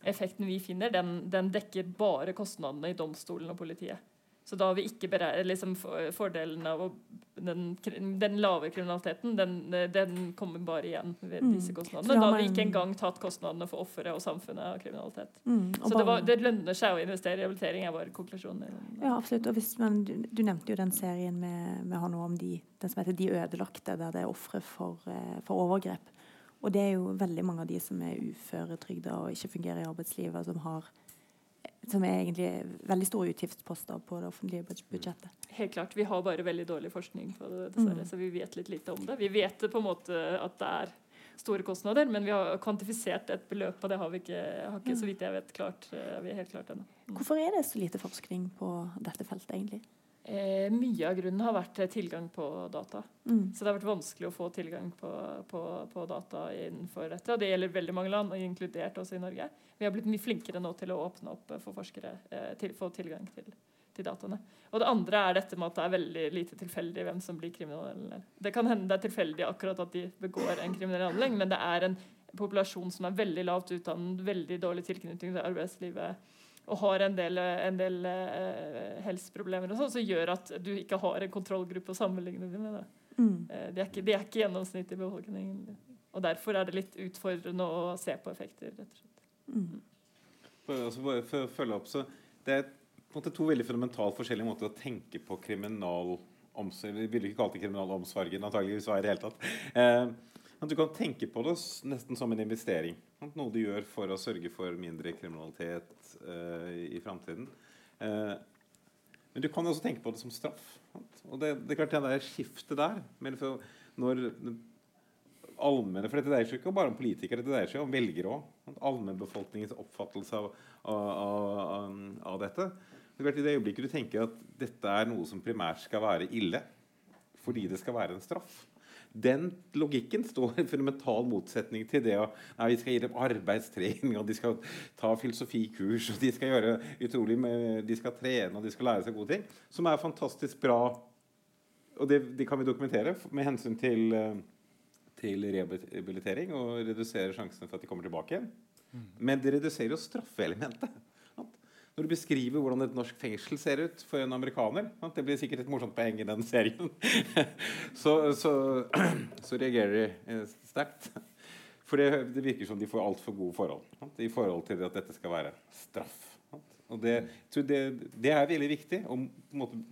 effekten vi finner, den, den dekker bare kostnadene i domstolen og politiet. Så da har vi ikke liksom, fordelen av å, den, den lave kriminaliteten, den, den kommer bare igjen ved Mm. disse kostnadene. da har vi ikke engang tatt kostnadene for offeret og samfunnet av kriminalitet. Mm, Så det, var, det lønner seg å investere i rehabilitering, er vår konklusjon. Ja, absolutt. Hvis du, du nevnte jo den serien med, med han om de, den som heter 'De ødelagte', der det er ofre for, eh, for overgrep. Og det er jo veldig mange av de som er uføretrygda og ikke fungerer i arbeidslivet, som har som er egentlig veldig store utgiftsposter på det offentlige budsjettet. Helt klart, Vi har bare veldig dårlig forskning på det, dessverre, Mm. så vi vet litt lite om det. Vi vet på en måte at det er store kostnader, men vi har kvantifisert et beløp, og det har vi ikke, har ikke så vidt jeg vet, klart. eh, Vi er helt klart ennå. Hvorfor er det så lite forskning på dette feltet, egentlig? Eh, mye av grunnen har vært eh, tilgang på data. Mm. Så det har vært vanskelig å få tilgang på, på, på data innenfor dette. Og det gjelder veldig mange land, og inkludert også i Norge. Vi har blitt mye flinkere nå til å åpne opp eh, for forskere eh, til få tilgang til, til dataene. Og det andre er dette med at det er veldig lite tilfeldig hvem som blir kriminell. Det kan hende det er tilfeldig akkurat at de begår en kriminell handling, men det er en populasjon som er veldig lavt utdannet, veldig dårlig tilknytning til arbeidslivet og har en del, en del eh, helseproblemer og sånn, som gjør at du ikke har en kontrollgruppe å sammenligne dem med. Da. Mm. Eh, Det er ikke, de er ikke gjennomsnittet i befolkningen. Og derfor er det litt utfordrende å se på effekter. rett og slett. Mm. For, altså, bare for å følge opp, så Det er på en måte to veldig fundamentalt forskjellige måter å tenke på kriminalomsorg Vi ville ikke kalt det kriminalomsorgen, antageligvis var i det hele tatt. Eh, at du kan tenke på det nesten som en investering. Noe du gjør for å sørge for mindre kriminalitet uh, i, framtiden. Uh, men du kan også tenke på det som straff. Sant? Og det, det er klart det der skiftet der men når allmenne, for Dette dreier seg ikke bare om politikere, det dreier seg om velgere òg. Allmennbefolkningens oppfattelse av, av, av, av dette. Det er I det øyeblikket du tenker at dette er noe som primært skal være ille fordi det skal være en straff Den logikken står i fundamental motsetning til det å nei, vi skal gi dem arbeidstrening, og de skal ta filosofikurs, og de skal gjøre utrolig med, de skal trene og de skal lære seg gode ting, som er fantastisk bra. Og det, det kan vi dokumentere med hensyn til eh, til rehabilitering og redusere sjansene for at de kommer tilbake igjen. Men det reduserer jo straffeelementet. Når du beskriver hvordan et norsk fengsel ser ut for en amerikaner? Det blir sikkert et morsomt poeng i den serien. så, så, så reagerer de eh, sterkt. For det, det virker som de får altfor gode forhold i forhold til at dette skal være straff. Og det, det, det er veldig viktig å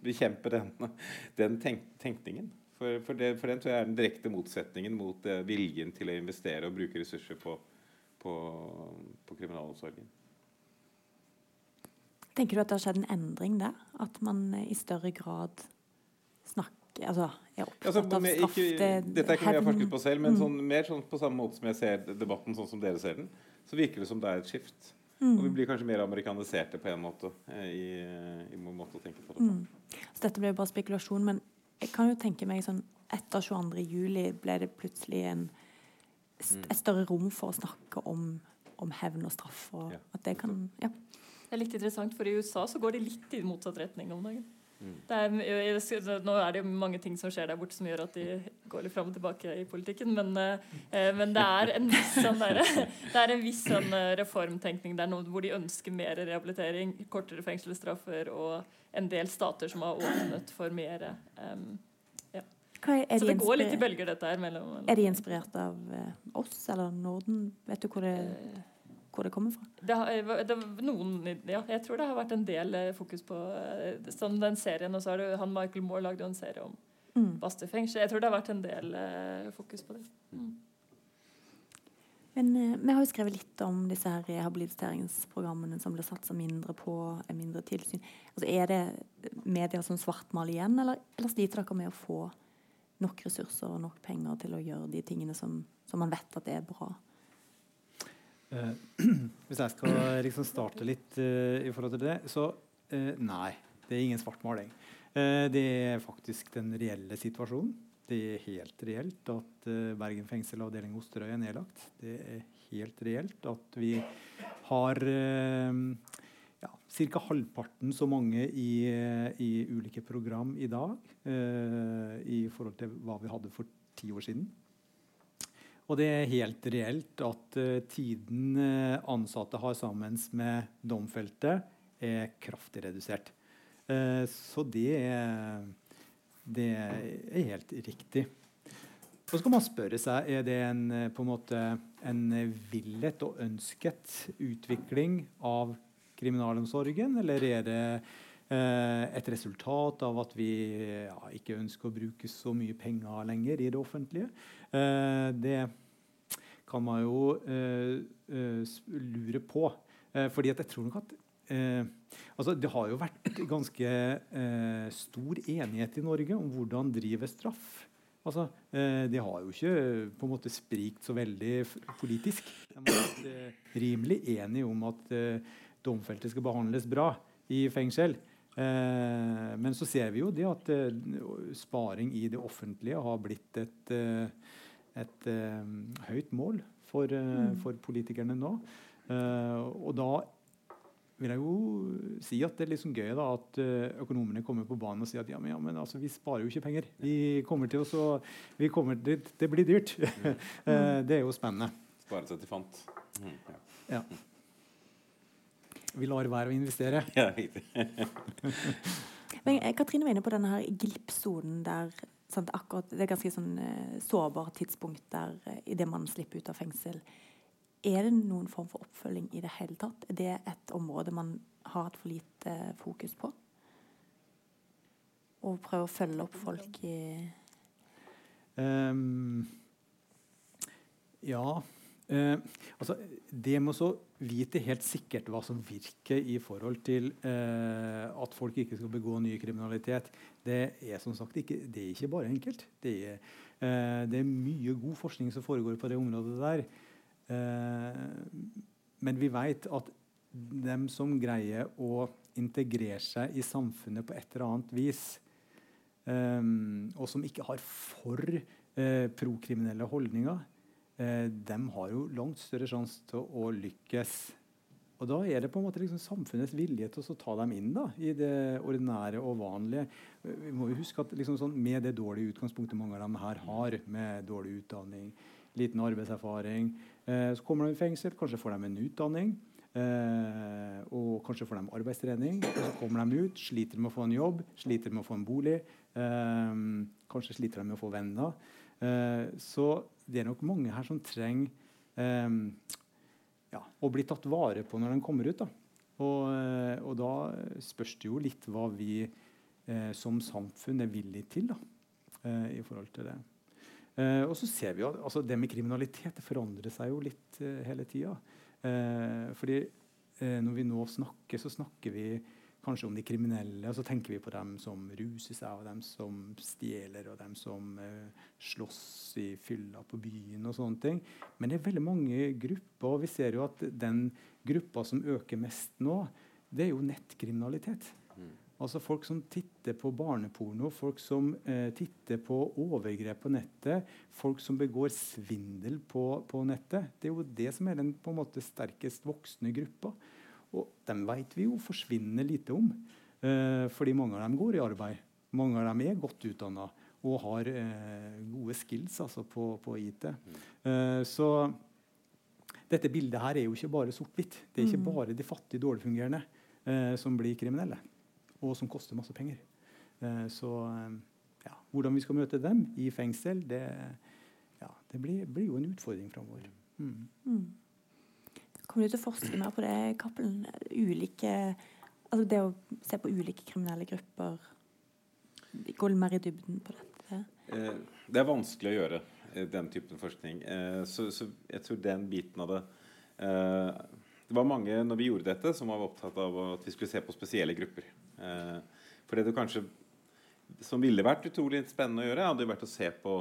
bekjempe den, den tenk, tenkningen. For, for, det, for den tror jeg er den direkte motsetningen mot eh, viljen til å investere og bruke ressurser på, på, på kriminalomsorgen. Tenker du at det har skjedd en endring der? At man eh, i større grad snakker Altså er opptatt Altså, av straff ikke, det- dette er ikke noe jeg har forsket på selv, men Mm. sånn, mer sånn på samme måte som jeg ser debatten sånn som dere ser den, så virker det som det er et skift. Mm. Og vi blir kanskje mer amerikaniserte på en måte eh, i, i vår måte å tenke på det på. Mm. Så dette ble jo bare spekulasjon, men jeg kan jo tenke meg sånn etter 22. juli ble det plutselig en, Mm. et større rom for å snakke om, om hevn og straff. Og Ja. at det kan Ja. Det er litt interessant, for i USA så går de litt i motsatt retning om dagen. Mm. Det er, nå er det jo mange ting som skjer der borte som gjør at de går litt fram og tilbake i politikken, men, eh, men det er en viss sånn, der, det er en viss sånn eh, reformtenkning der hvor de ønsker mer rehabilitering, kortere fengselsstraffer og en del stater som har åpnet for mer. er, er, så det går litt i bølger, dette her. Mellom, mellom er de inspirert av eh, oss eller Norden? Vet du hvor det, Eh, hvor det kommer fra? Det, har, det, noen, ja, jeg tror det har vært en del eh, fokus på eh, sånn den serien. Og så har det, han Michael Moore lagde jo en serie om Mm. Bastøy fengsel. Jeg tror det har vært en del eh, fokus på det. Mm. Men eh, vi har jo skrevet litt om disse her rehabiliteringsprogrammene som blir satsa mindre på, er mindre tilsyn. Altså, er det medier som svartmaler igjen, eller, eller sliter dere med å få nok ressurser og nok penger til å gjøre de tingene som, som man vet at er bra? Eh, hvis jeg skal liksom starte litt eh, i forhold til det, så eh, nei. Det er ingen svartmaling. Det er faktisk den reelle situasjonen. Det er helt reelt at Bergen fengsel avdeling Osterøy er nedlagt. Det er helt reelt at vi har ja, ca. halvparten så mange i, i ulike program i dag i forhold til hva vi hadde for ti år siden. Og det er helt reelt at eh, tiden eh, ansatte har sammen med domfelte, er kraftig redusert. Eh, så det er, det er helt riktig. Og så kan man spørre seg er det en, på en måte en villet og ønsket utvikling av kriminalomsorgen, eller er det et resultat av at vi ja, ikke ønsker å bruke så mye penger lenger i det offentlige? Eh, det kan man jo eh, eh, lure på. Fordi at jeg tror nok at eh, altså Det har jo vært ganske eh, stor enighet i Norge om hvordan drive straff. Altså, eh, det har jo ikke på en måte sprikt så veldig politisk. De eh, rimelig enige om at domfelte skal behandles bra i fengsel. Men så ser vi jo det at sparing i det offentlige har blitt et, et eh, høyt mål for, eh, for politikerne nå. Eh, og da vil jeg jo si at det er liksom gøy da, at økonomene kommer på banen og sier at ja, men, ja, men altså, vi sparer jo ikke penger. Vi kommer til å så, vi kommer, det, det blir dyrt. Eh, det er jo spennende. Spare seg til fant. Mm, ja. Ja. Vi lar være å investere. ja, riktig. Men Katrine var inne på denne her glippsonen der sant, akkurat, Det er ganske sånn eh, sårbart tidspunkt der eh, idet man slipper ut av fengsel. Er det noen form for oppfølging i det hele tatt? Er det et område man har hatt for lite fokus på? Å prøve å følge opp folk i um, ja Uh, altså Det med å vite helt sikkert hva som virker i forhold til eh, at folk ikke skal begå ny kriminalitet, det er som sagt ikke, det er ikke bare enkelt. Det er, eh, det er mye god forskning som foregår på det området der. Eh, men vi vet at dem som greier å integrere seg i samfunnet på et eller annet vis, Um, og som ikke har for uh, prokriminelle holdninger, de har jo langt større sjanse til å lykkes. Og da er det på en måte liksom samfunnets vilje til å ta dem inn da, i det ordinære og vanlige. Uh, vi må jo huske at liksom sånn, Med det dårlige utgangspunktet mange av dem her har, med dårlig utdanning, liten arbeidserfaring, så kommer de i fengsel, kanskje får de en utdanning. Eh, og kanskje får de arbeidstrening. og Så kommer de ut, sliter med å få en jobb, sliter med å få en bolig. Eh, kanskje sliter de med å få venner. Eh, så det er nok mange her som trenger eh, ja, å bli tatt vare på når de kommer ut. Da. Og, eh, og da spørs det jo litt hva vi eh, som samfunn er villig til da, eh, i forhold til det. Eh, og så ser vi at altså, Det med kriminalitet det forandrer seg jo litt eh, hele tida. Fordi når vi nå snakker, så snakker vi kanskje om de kriminelle, og så tenker vi på dem som ruser seg, og dem som stjeler, og dem som eh, slåss i fylla på byen og sånne ting. Men det er veldig mange grupper, og vi ser jo at den gruppa som øker mest nå, det er jo nettkriminalitet. Altså Folk som titter på barneporno, folk som eh, titter på overgrep på nettet, folk som begår svindel på, på nettet. Det er jo det som er den på en måte sterkest voksende gruppa. Og dem vet vi jo forsvinner lite om. Eh, fordi mange av dem går i arbeid. Mange av dem er godt utdanna og har eh, gode skills altså, på, på IT. Eh, så dette bildet her er jo ikke bare sort-hvitt. Det er ikke Mm. bare de fattige, dårlig fungerende eh, som blir kriminelle, og som koster masse penger. Eh, så eh, ja, hvordan vi skal møte dem i fengsel, det, ja, det blir, blir jo en utfordring framover. Mm. Mm. Kommer du til å forske mer på det, Cappelen? Altså det å se på ulike kriminelle grupper Gå mer i dybden på dette? Eh, det er vanskelig å gjøre eh, den typen forskning. Eh, så, så jeg tror den biten av det Det var mange når vi gjorde dette, som var opptatt av at vi skulle se på spesielle grupper. For det du kanskje som ville vært utrolig spennende å gjøre, hadde jo vært å se på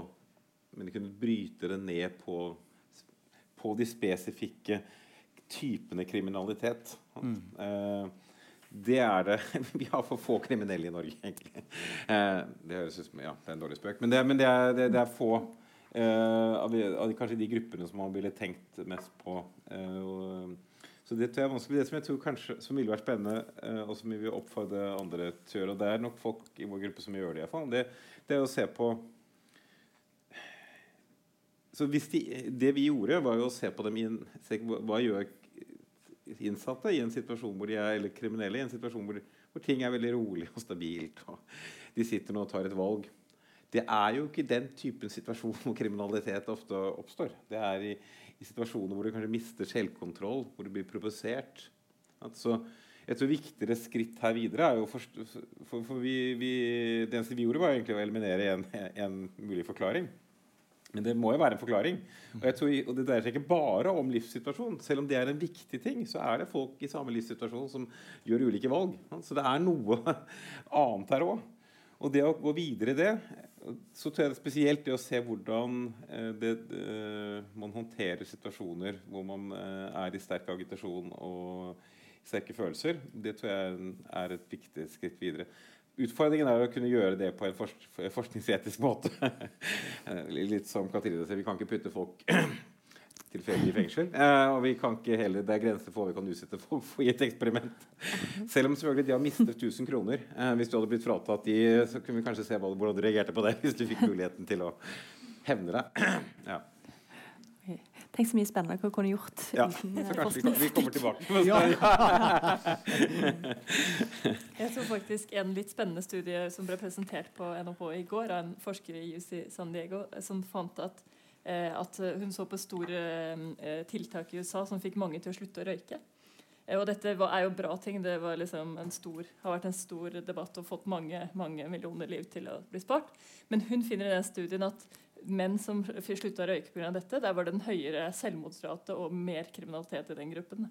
Men kunne bryte det ned på, på de spesifikke typene kriminalitet. Eh, det er det. Vi har for få kriminelle i Norge, egentlig. Eh, det høres ut som ja, det er en dårlig spøk, men det, men det, er, det, det er få eh, av, av kanskje de gruppene som man ville tenkt mest på. Så det tror jeg er vanskelig. Det som jeg tror kanskje som ville vært spennende, og som vi vil oppfordre andre til å gjøre, og det er nok folk i vår gruppe som gjør det, i hvert fall, det, det er å se på så hvis de, Det vi gjorde, var jo å se på dem i en se, hva gjør innsatte i en situasjon hvor de er, eller kriminelle i en situasjon hvor, hvor ting er veldig rolig og stabilt. og De sitter nå og tar et valg. Det er jo ikke den typen situasjon hvor kriminalitet ofte oppstår. Det er i, i situasjoner hvor du kanskje mister selvkontroll, hvor du blir provosert. Altså, et så viktigere skritt her videre er jo for, for, for vi, vi, Det eneste vi gjorde, var egentlig å eliminere en, en mulig forklaring. Men det må jo være en forklaring. Og, tror, og det dreier seg ikke bare om livssituasjon. Selv om det er en viktig ting, så er det folk i samme livssituasjon som gjør ulike valg. Så det er noe annet her òg. Og det å gå videre i det, så tror jeg det er spesielt det å se hvordan eh, det, det, man håndterer situasjoner hvor man eh, er i sterk agitasjon og sterke følelser. Det tror jeg er et viktig skritt videre. Utfordringen er å kunne gjøre det på en forsk forskningsetisk måte. Litt som Katrine sier, vi kan ikke putte folk tilfeldig i fengsel. Eh, og vi kan ikke heller, det er grenser for hva vi kan utsette folk for i et eksperiment. Selv om selvfølgelig de har mistet 1000 kroner. Eh, hvis du hadde blitt fratatt de, så kunne vi kanskje se hvordan du reagerte på det hvis du fikk muligheten til å hevne deg. ja. Tenk så mye spennende du kunne gjort. ja. uten, Så eh, kanskje vi, kommer tilbake. Ja. Jeg så faktisk en litt spennende studie som ble presentert på NHH i går av en forsker i UC San Diego, eh, som fant at, eh, at hun så på store tiltak i USA som fikk mange til å slutte å røyke. Og dette var, er jo bra ting. Det var liksom en stor, har vært en stor debatt og fått mange, mange millioner liv til å bli spart. Men hun finner i den studien at menn som slutta å røyke pga. dette, der var det en høyere selvmordsrate og mer kriminalitet i den gruppen.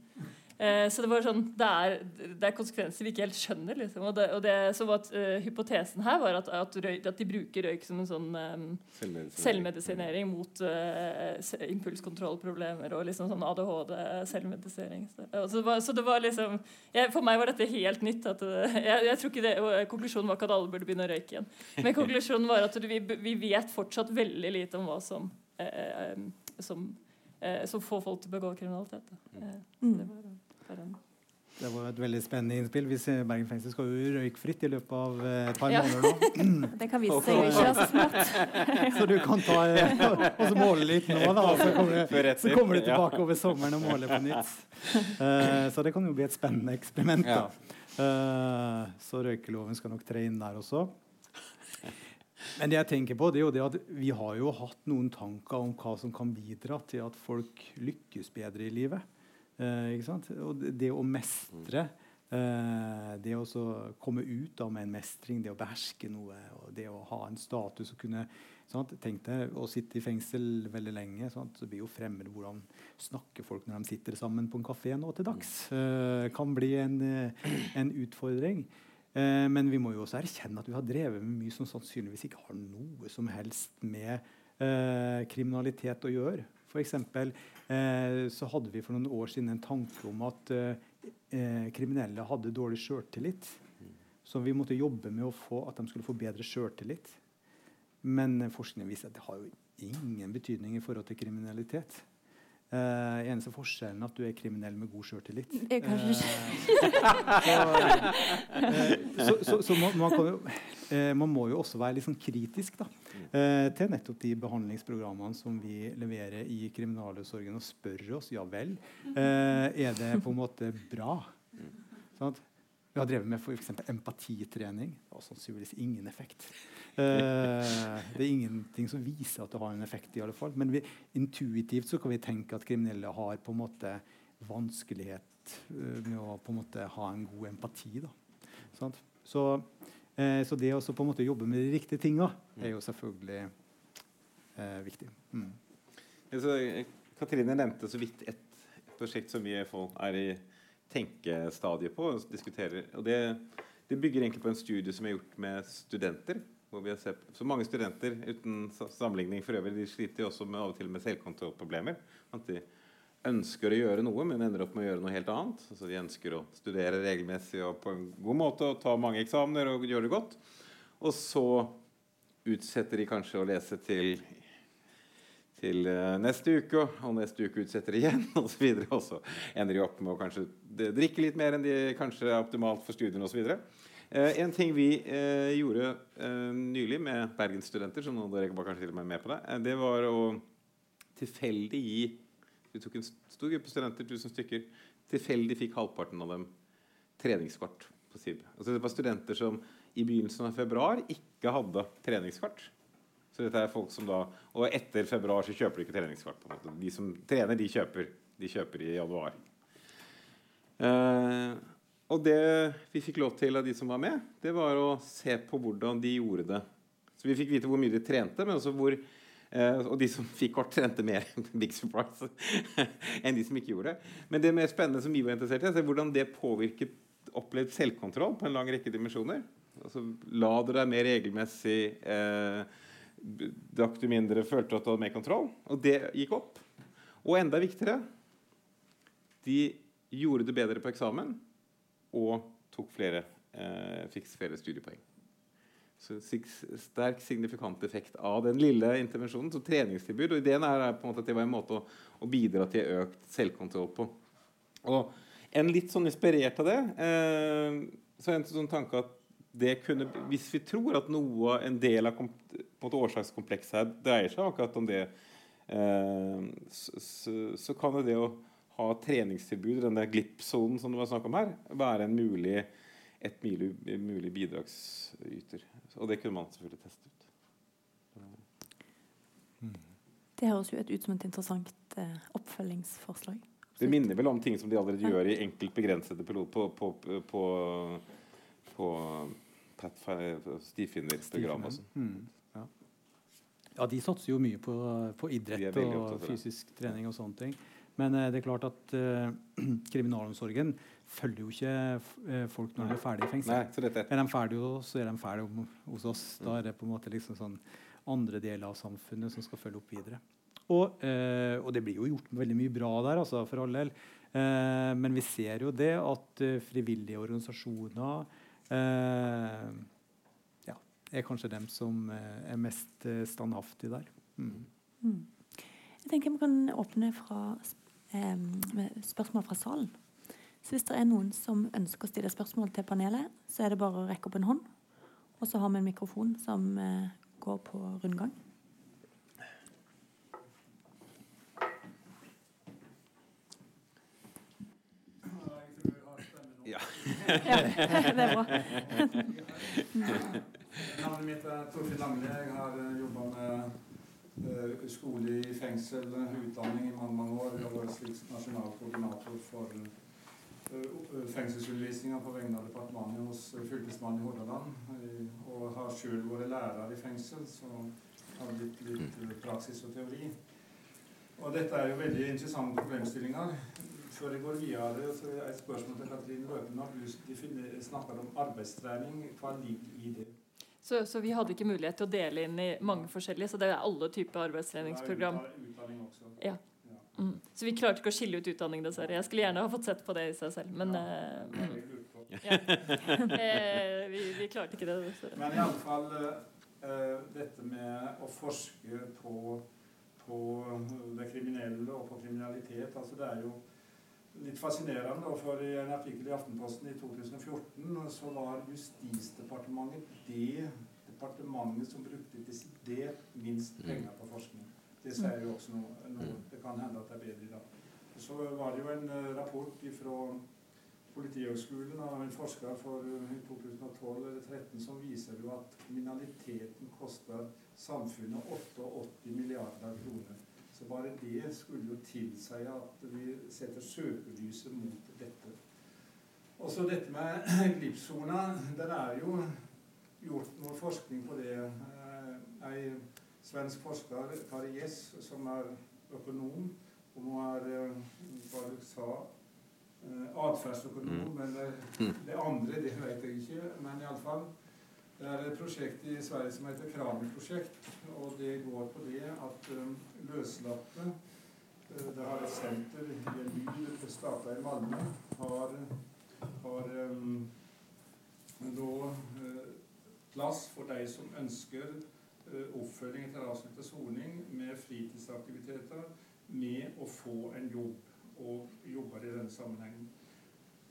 Eh, så det var sånn, det er, det er konsekvenser vi ikke helt skjønner. Liksom. Og det, og det, så at, uh, hypotesen her var at, at, røy, at, de bruker røyk som en sånn um, selvmedisinering mot uh, impulskontrollproblemer og liksom sånn ADHD-selvmedisering. Så, så, så, det var liksom jeg, For meg var dette helt nytt. At, jeg, jeg, tror ikke det, og Konklusjonen var ikke at alle burde begynne å røyke igjen. Men konklusjonen var at vi, vi vet fortsatt veldig lite om hva som, som, som får folk til å begå kriminalitet. Mm. det var, det var et veldig spennende innspill. Hvis Bergen fengsel skal jo røykfritt i løpet av et par ja. måneder nå. Det kan vise seg ikke så smått. så du kan ta og så måle litt nå, da. Så kommer, du, så kommer du tilbake over sommeren og måler på nytt. Uh, så det kan jo bli et spennende eksperiment. da. Uh, så røykeloven skal nok tre inn der også. Men det jeg tenker på, det er jo det at vi har jo hatt noen tanker om hva som kan bidra til at folk lykkes bedre i livet. Eh, ikke sant? Og det, å mestre, eh, det å komme ut av med en mestring, det å beherske noe, og det å ha en status og kunne Sant? Tenk deg å sitte i fengsel veldig lenge. Sant? Så blir jo fremmed hvordan snakker folk når de sitter sammen på en kafé nå til dags. Eh, kan bli en, eh, en utfordring. Eh, men vi må jo også erkjenne at vi har drevet med mye som sannsynligvis ikke har noe som helst med eh, kriminalitet å gjøre. Eksempel, eh, så hadde vi for noen år siden en tanke om at eh, eh, kriminelle hadde dårlig sjøltillit. Så vi måtte jobbe med å få, at de skulle få bedre sjøltillit. Men forskningen viser at det har jo ingen betydning i forhold til kriminalitet. Uh, eneste forskjellen er at du er kriminell med god sjøltillit. Uh, så, så, så man, man, jo, uh, man, må jo også være litt sånn kritisk da, til nettopp de behandlingsprogrammene som vi leverer i kriminalomsorgen, og spørre oss ja vel, er det på en måte bra? Sånn vi har drevet med f.eks. empatitrening. Det har sannsynligvis ingen effekt. Eh, det er ingenting som viser at det har en effekt. i alle fall. Men vi, intuitivt så kan vi tenke at kriminelle har på en måte vanskelighet uh, med å på en måte ha en god empati. Da. Så, eh, så, det å på en måte jobbe med de riktige tinga er jo selvfølgelig viktig. Mm. Så, Katrine nevnte så vidt et, et prosjekt som vi er i tenkestadiet på og diskuterer. Og det, det, bygger egentlig på en studie som er gjort med studenter. hvor vi har sett, så mange studenter uten sammenligning for øvrig, de sliter jo også med, av og til med selvkontrollproblemer. At de ønsker å gjøre noe, men ender opp med å gjøre noe helt annet. Altså De ønsker å studere regelmessig og på en god måte og ta mange eksamener og gjøre det godt. Og så utsetter de kanskje å lese til til uh, neste uke, og neste uke utsetter igjen osv. Og, og så ender de opp med å kanskje drikke litt mer enn de kanskje er optimalt for studiene osv. Uh, en ting vi uh, gjorde uh, nylig med bergensstudenter, som noen av dere var kanskje til og med med på det, det var å tilfeldig gi Vi tok en stor gruppe studenter, tusen stykker. Tilfeldig fikk halvparten av dem treningskort på SIB. Altså, det var studenter som i begynnelsen av februar ikke hadde treningskort. Så dette er folk som da, Og etter februar så kjøper de ikke treningskart. på en måte. De som trener, de kjøper, de kjøper i januar. Uh, og det vi fikk lov til av de som var med, det var å se på hvordan de gjorde det. Så vi fikk vite hvor mye de trente, men også hvor uh, Og de som fikk kort, trente mer big surprise, enn de som ikke gjorde det. Men det mer spennende som vi var interessert i, er hvordan det påvirket opplevd selvkontroll på en lang rekke dimensjoner. Altså, la du deg mer regelmessig uh, drakk du mindre, følte at du hadde mer kontroll. Og det gikk opp. Og enda viktigere de gjorde det bedre på eksamen og tok flere, eh, fikk flere studiepoeng. Så Sterk signifikant effekt av den lille intervensjonen. Så treningstilbud. Og ideen er på en måte at det var en måte å, å bidra til økt selvkontroll på. Og en litt sånn inspirert av det eh, så en sånn tanke at kunne, hvis vi tror at noe, en del av årsakskomplekset her dreier seg akkurat om det, eh, så, så, kan det å ha treningstilbud, den der glippsonen som det var snakk om her, være en mulig, et mulig, mulig bidragsyter. Og det kunne man selvfølgelig teste ut. Det høres jo ut som et interessant eh, oppfølgingsforslag. Det minner vel om ting som de allerede gjør i enkelt begrensede pilot på, på, på på stifinnerprogram og sånn. Mm, ja. ja. de satser jo mye på, på idrett og fysisk trening og sånne ting. Men uh, det er klart at uh, kriminalomsorgen følger jo ikke uh, folk når de er ferdig i fengsel. Nei, er de ferdige så er de ferdige hos oss. Da er det på en måte liksom sånn andre deler av samfunnet som skal følge opp videre. Og, og det blir jo gjort veldig mye bra der, altså, for all del. men vi ser jo det at frivillige organisasjoner Eh, ja, er kanskje dem som eh, er mest eh, standhaftige der. Mm. Mm. Jeg tenker vi kan åpne fra, med spørsmål fra salen. Så hvis det er noen som ønsker å stille spørsmål til panelet, så er det bare å rekke opp en hånd. Og så har vi en mikrofon som går på rundgang. Det er bra. Navnet mitt er Torfinn Langli. Jeg har eh, jobba med uh, skole i fengsel, utdanning i mange, mange år. Jeg vært slik nasjonal koordinator for fengselsundervisninga på vegne av departementet hos Fylkesmannen i Hordaland. Og har sjøl vært lærer i fengsel, så har blitt litt eh, praksis og teori. Og dette er jo veldig interessante problemstillinger. Før jeg går videre, så er et spørsmål til Katrin Løpen. Når du snakker om arbeidstrening, hva ligger i det? Så, så vi hadde ikke mulighet til å dele inn i mange forskjellige, så det er alle typer arbeidstreningsprogram. Ja. Mm. Så vi klarte ikke å skille ut utdanning, dessverre. Jeg skulle gjerne ha fått sett på det i seg selv, men Ja. Eh, vi, vi klarte ikke det. dessverre. Men i alle fall eh, dette med å forske på, på det kriminelle og på kriminalitet. altså Det er jo litt fascinerende. For i en artikkel i Aftenposten i 2014 så var Justisdepartementet det departementet som brukte desidert minst penger på forskning. Det sier jo også noe. noe. Det kan hende at det er bedre i dag. Så var det jo en eh, rapport fra Politihøgskolen av en forsker for eh, 2012 eller 2013 som viser jo at kriminaliteten koster samfunnet 88 milliarder kroner. Så bare det skulle jo tilsi at vi setter søkelyset mot dette. Og så dette med glippsona. Der er jo gjort noe forskning på det. Eh, Ei svensk forsker, Kari Gjess, som er økonom, og hun er eh, hva du sa eh, atferdsøkonom, Mm. eller det andre, det vet jeg ikke. Men iallfall. Det er et prosjekt i Sverige som heter Kramer-prosjekt. Og det går på det at um, løslatte uh, Det har et senter i en by det starta i Malmö. Har, har um, da uh, plass for de som ønsker uh, oppfølging etter avsluttet soning med fritidsaktiviteter, med å få en jobb. Og jobber i denne sammenhengen.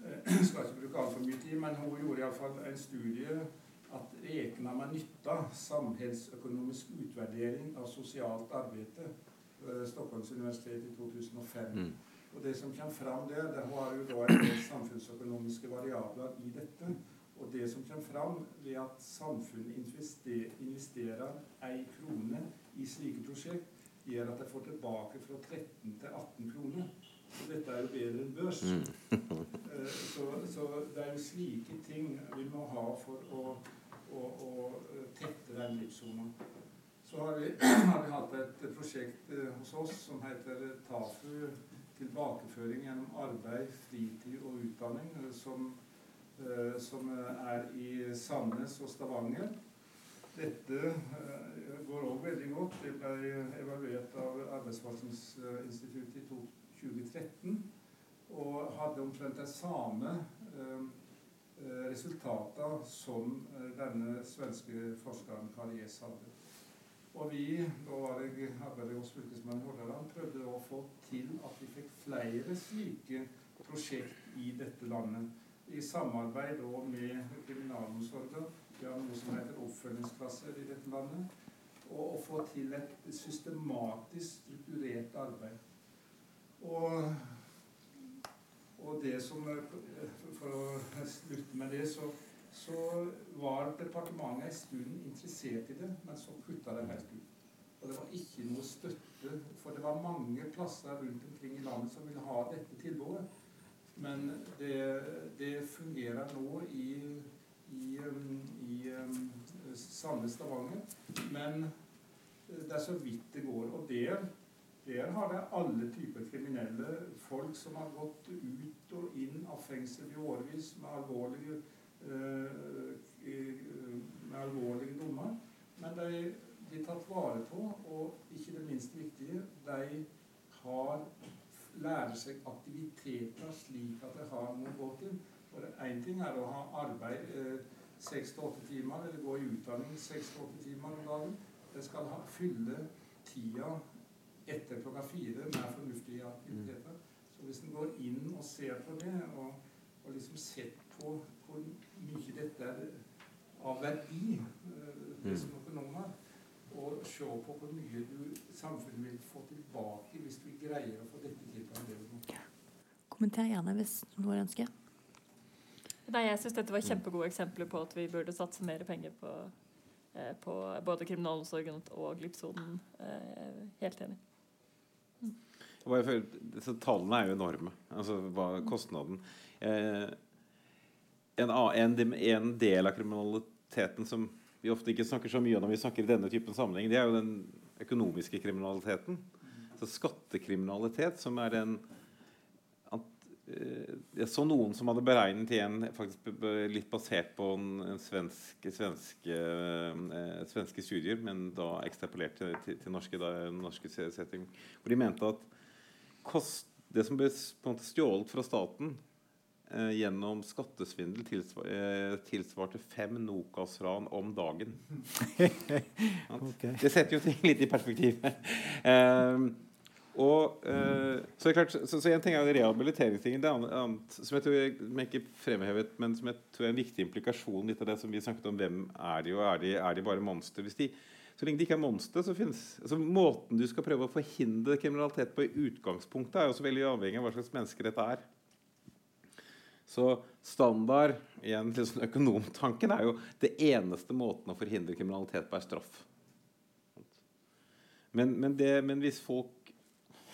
Eh, Jeg skal ikke bruke altfor mye tid, men hun gjorde iallfall en studie at räknar man nytta samhällsekonomisk utvärdering av sosialt arbete ved Stockholms universitet i 2005. Mm. Og det som kommer fram der, det har jo da en del samfunnsøkonomiske variabler i dette. Og det som kommer fram ved at samfunnet investerer ei krone i slike prosjekt, gjør at de får tilbake fra 13 til 18 kroner. Så dette er jo bedre enn børs. Mm. Eh, Så, så det er jo slike ting vi må ha for å, å eh, tette den livssona. Så har vi, har vi hatt et prosjekt eh, hos oss som heter TAFU, tilbakeføring gjennom arbeid, fritid og utdanning, eh, som, eh, som er i Sandnes og Stavanger. Dette går òg veldig godt. Det ble evaluert av Arbeidsforskningsinstituttet i 2013 og hadde omtrent det samme resultater som eh, denne svenske forskeren Karies hadde. Og vi, da var jeg arbeidet hos Fylkesmannen i Hordaland, prøvde å få til at vi fikk flere slike prosjekt i dette landet. I samarbeid med kriminalomsorgen. Vi har noe som heter oppfølgingsklasser i dette landet. Og å få til et systematisk strukturert arbeid. Og og det som For å slutte med det, så, så var departementet en stund interessert i det, men så kutta det helt ut. Og det var ikke noe støtte, for det var mange plasser rundt omkring i landet som ville ha dette tilbudet. Men det, det fungerer nå i, i, i, i um, Sandnes Stavanger. Men det er så vidt det går. Og der der har det alle typer kriminelle. Folk som har gått ut og inn av fengsel i årevis med alvorlige, eh, eh, med alvorlige dommer. Men de blir tatt vare på, og ikke det minst viktige, de har lærer seg aktiviteter slik at de har noe å gå til. Én ting er å ha arbeid seks til åtte timer, eller gå i utdanning seks til åtte timer om dagen. De skal ha, fylle tida etter klokka fire med fornuftige aktiviteter. Så hvis en går inn og ser på det, og, og liksom sett på hvor mye dette er av verdi, eh, det som økonom har, og se på hvor mye du, samfunnet vil få tilbake hvis vi greier å få dette til på en bedre måte. Kommenter gjerne hvis noen ønsker. Nei, jeg syns dette var kjempegode eksempler på at vi burde satse mer penger på, eh, på både kriminalomsorgen og glippsonen. Eh, helt enig. For- så tallene er jo enorme. Altså hva kostnaden eh, en, en, en del av kriminaliteten som vi ofte ikke snakker så mye om når vi snakker i denne typen sammenheng, det er jo den økonomiske kriminaliteten. Så skattekriminalitet, som er en eh, Jeg så noen som hadde beregnet igjen faktisk litt basert på en, en svensk, svenske, eh, svenske studier, men da ekstrapolert til, til, til norske, da, norske se- setting, hvor de mente at kost, det som ble på en måte stjålet fra staten eh, gjennom skattesvindel tilsvar, eh, tilsvarte fem Nokas-ran om dagen. okay. Det setter jo ting litt i perspektiv. Ehm, og, eh, så, klart, så, så en ting er rehabiliteringstingen. Det andre, annet som jeg tror jeg, jeg ikke fremhevet, men som jeg tror er en viktig implikasjon litt av det som vi snakket om, hvem er de, og er de, er de bare monstre? Hvis de, så lenge de ikke er monstre, så finnes altså Måten du skal prøve å forhindre kriminalitet på i utgangspunktet, er jo også veldig avhengig av hva slags mennesker dette er. Så standard igjen til sånn økonomtanken er jo det eneste måten å forhindre kriminalitet på er straff. Men, men, det, men hvis folk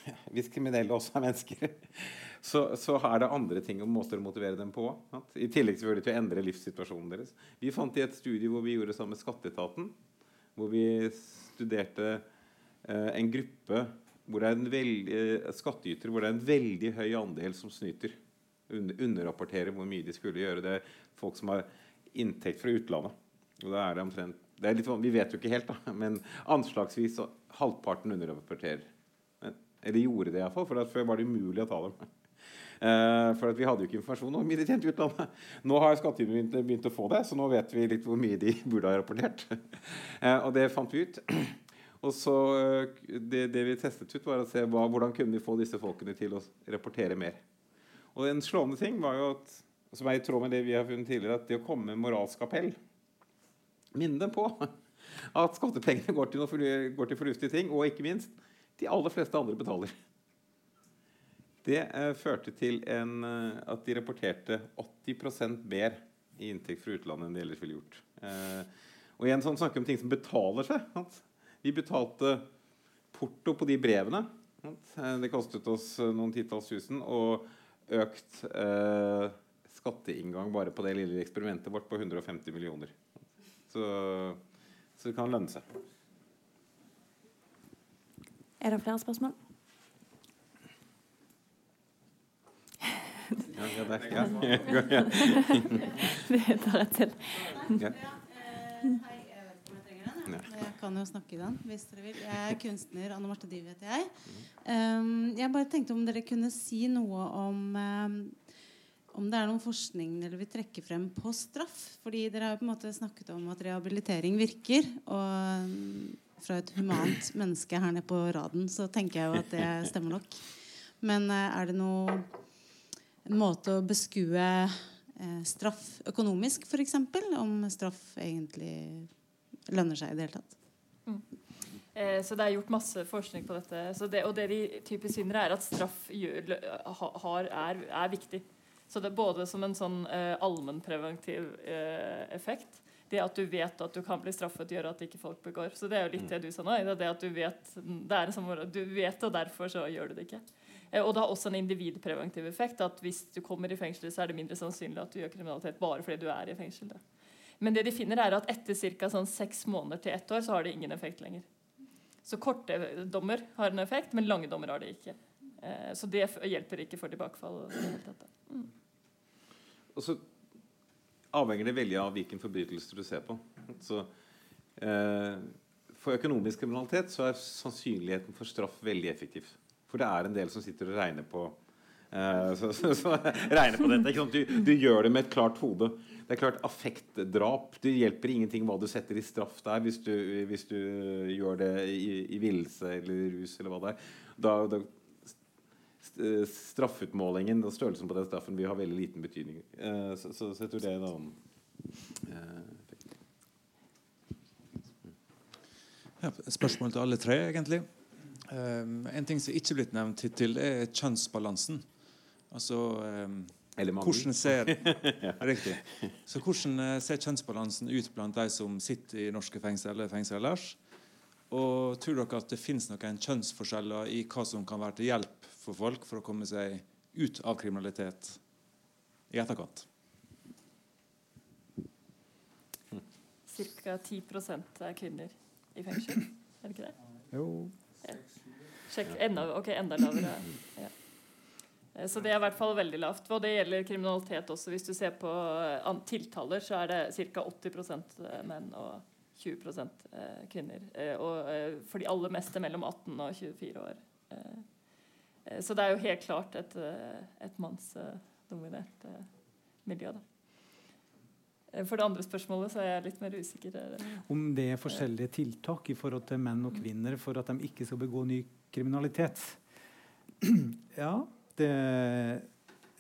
Hvis kriminelle også er mennesker, så, så er det andre ting og måter å motivere dem på. Sant? I tillegg selvfølgelig til å endre livssituasjonen deres. Vi fant i et studie hvor vi gjorde det sammen med Skatteetaten, hvor vi studerte eh, en gruppe hvor det er en eh, skattytere hvor det er en veldig høy andel som snyter. Under, underrapporterer hvor mye de skulle gjøre. Det er folk som har inntekt fra utlandet. Og da er det omtrent det er litt, Vi vet jo ikke helt, da, men anslagsvis halvparten underrapporterer. Eller gjorde det iallfall, for før var det umulig å ta dem. Eh, for vi hadde jo ikke informasjon om mye de tjente i utlandet. Nå har skattyterne begynt, å få det, så nå vet vi litt hvor mye de burde ha rapportert. Eh, og det fant vi ut. Og så eh, det, det vi testet ut, var å se hva, hvordan kunne vi få disse folkene til å rapportere mer. Og en slående ting var jo at, som er i tråd med det vi har funnet tidligere, at det å komme med moralsk appell Minne dem på at skattepengene går til, noe, går til fornuftige ting, og ikke minst de aller fleste andre betaler. Det eh, førte til en, eh, at de rapporterte 80 mer i inntekt fra utlandet enn de ellers ville gjort. Eh, og igjen sånn snakker om ting som betaler seg. Sant? Vi betalte porto på de brevene. Sant? Eh, Det kostet oss eh, noen titalls tusen. Og økt eh, skatteinngang bare på det lille eksperimentet vårt på 150 millioner. Så, så det kan lønne seg. Er det flere spørsmål? Ja, ja, der, ja. ja. Vi tar et til. Jeg kan jo snakke i den hvis dere vil. Jeg er kunstner. Anne Marte Dyv heter jeg. Um, jeg bare tenkte om dere kunne si noe om um, om det er noen forskning dere vil trekke frem på straff. Fordi dere har jo på en måte snakket om at rehabilitering virker. Og um, fra et humant menneske her nede på raden så tenker jeg jo at det stemmer nok. Men eh, er det noe en måte å beskue eh, straff økonomisk, f.eks. Om straff egentlig lønner seg i det hele tatt. Eh, så det er gjort masse forskning på dette. Så det, og det de typisk finner, er at straff gjør, har, er, er viktig. Så det er både som en sånn eh, allmennpreventiv eh, effekt. Det at du vet at du kan bli straffet, gjør at ikke folk begår. Så det er jo litt det du sa nå. Det er det at du vet det er en sånn, Du vet og derfor så gjør du det ikke. Eh, og det har også en individpreventiv effekt. At hvis du kommer i fengsel, så er det mindre sannsynlig at du gjør kriminalitet bare fordi du er i fengsel. Da. Men det de finner, er at etter ca. Sånn seks måneder til ett år, så har det ingen effekt lenger. Så korte dommer har en effekt, men lange dommer har det ikke. Eh, så det hjelper ikke for tilbakefall. da. Og så avhenger det veldig av hvilken forbrytelse du ser på. Så, eh, for økonomisk kriminalitet så er sannsynligheten for straff veldig effektiv. For det er en del som sitter og regner på uh, så, så, så, regner på dette. Du, du gjør det med et klart hode. Det er klart Affektdrap Det hjelper ingenting hva du setter i straff der hvis du, hvis du gjør det i, i villelse eller rus eller hva det er. Da, da straffutmålingen og størrelsen på den straffen vil ha veldig liten betydning. Uh, så, så, så jeg tror det er en annen uh. Ja, spørsmål til alle tre, egentlig. Um, en ting som ikke er blitt nevnt hittil, er kjønnsbalansen. Altså um, Eller hvordan ser Riktig. Så hvordan eh, ser kjønnsbalansen ut blant de som sitter i norske fengsel eller fengsel ellers? Og tror dere at det finnes noen kjønnsforskjeller i hva som kan være til hjelp for folk for å komme seg ut av kriminalitet i etterkant? ca. 10 er kvinner i fengsel. Er det ikke det? Jo. Sjekk. Enda, ok, enda lavere. Ja. Eh, Så det er i hvert fall veldig lavt. Og det gjelder kriminalitet også. Hvis du ser på eh, tiltaler, så er det ca. 80% menn og 20 eh, kvinner. Eh, Og eh, for de aller meste mellom 18 og 24 år. Eh, eh, Så det er jo helt klart et, eh, et mannsdominert eh, miljø. Da. Eh, For det andre spørsmålet så er jeg litt mer usikker. eh, Om det er forskjellige tiltak i forhold til menn og kvinner for at de ikke skal begå ny kriminalitet. Ja, det,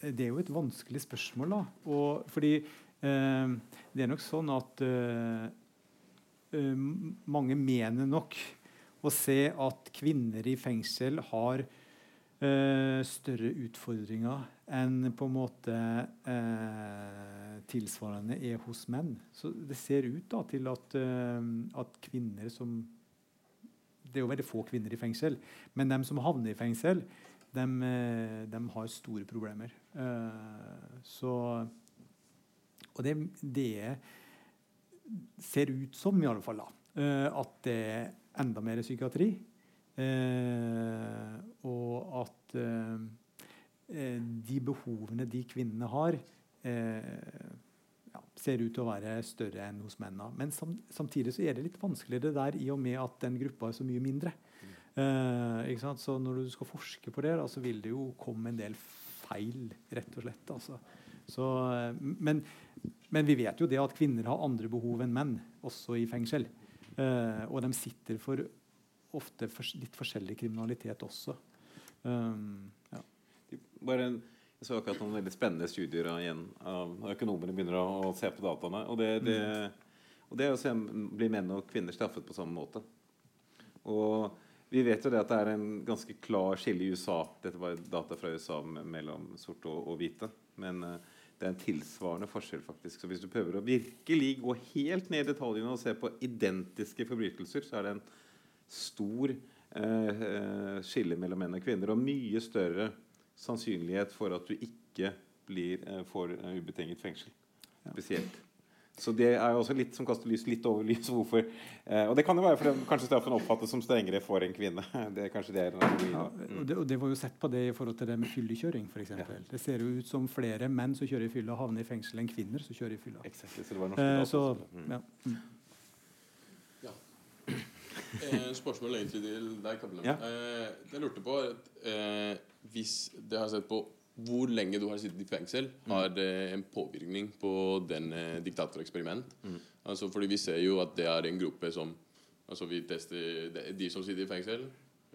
det er jo et vanskelig spørsmål, da. Og, fordi eh, det er nok sånn at eh, eh, mange mener nok å se at kvinner i fengsel har eh, større utfordringer enn på en måte eh, tilsvarende er hos menn. Så det ser ut da til at, eh, at kvinner som Det er jo veldig få kvinner i fengsel, men de som havner i fengsel, de, har store problemer. Eh, så Og det, det ser ut som, i alle fall, da, eh, at det er enda mer psykiatri. Eh, og at eh, eh, de behovene de kvinnene har, eh, ja, ser ut til å være større enn hos mennene. Men sam, samtidig så er det litt vanskeligere der i og med at den gruppa er så mye mindre. Eh, ikke sant? Så når du skal forske på det, da, så vil det jo komme en del feil, rett og slett. Altså. Så, eh, men, men vi vet jo det at kvinner har andre behov enn menn, også i fengsel. Eh, og de sitter for ofte for, litt forskjellig kriminalitet også. Um. Bare en, jeg så akkurat noen veldig spennende studier igjen, av økonomene begynner å, se på dataene. Og det, det, og det er å se blir menn og kvinner straffet på samme måte. Og vi vet jo det at det er en ganske klar skille i USA. Dette var data fra USA mellom sorte og, og hvite. Men eh, det er en tilsvarende forskjell, faktisk. Så hvis du prøver å virkelig gå helt ned i detaljene og se på identiske forbrytelser, så er det en stor eh, eh, skille mellom menn og kvinner. Og mye større sannsynlighet for at du ikke blir, eh, får eh, ubetinget fengsel. Spesielt. Så det er jo også litt som kaster lys litt over lys. Hvorfor. Eh, og det kan jo være fordi kanskje straffen oppfattes som strengere for en kvinne. Det er kanskje det er Ja, og, det, og det var jo sett på det i forhold til det med fyllekjøring. For eksempel. Det ser jo ut som flere menn som kjører i fylla, havner i fengsel enn kvinner som kjører i fylla. Exactly, så det var norske Eh, så. Mm. ja. Mm. Eh, spørsmål egentlig til deg, Kaplan. Ja. Eh, jeg lurte på eh, Hvis det har sett på hvor lenge du har sittet i fengsel, har det en påvirkning på den eh, diktatoreksperiment? Altså, fordi vi ser jo at det er en gruppe som Altså vi tester De, de som sitter i fengsel,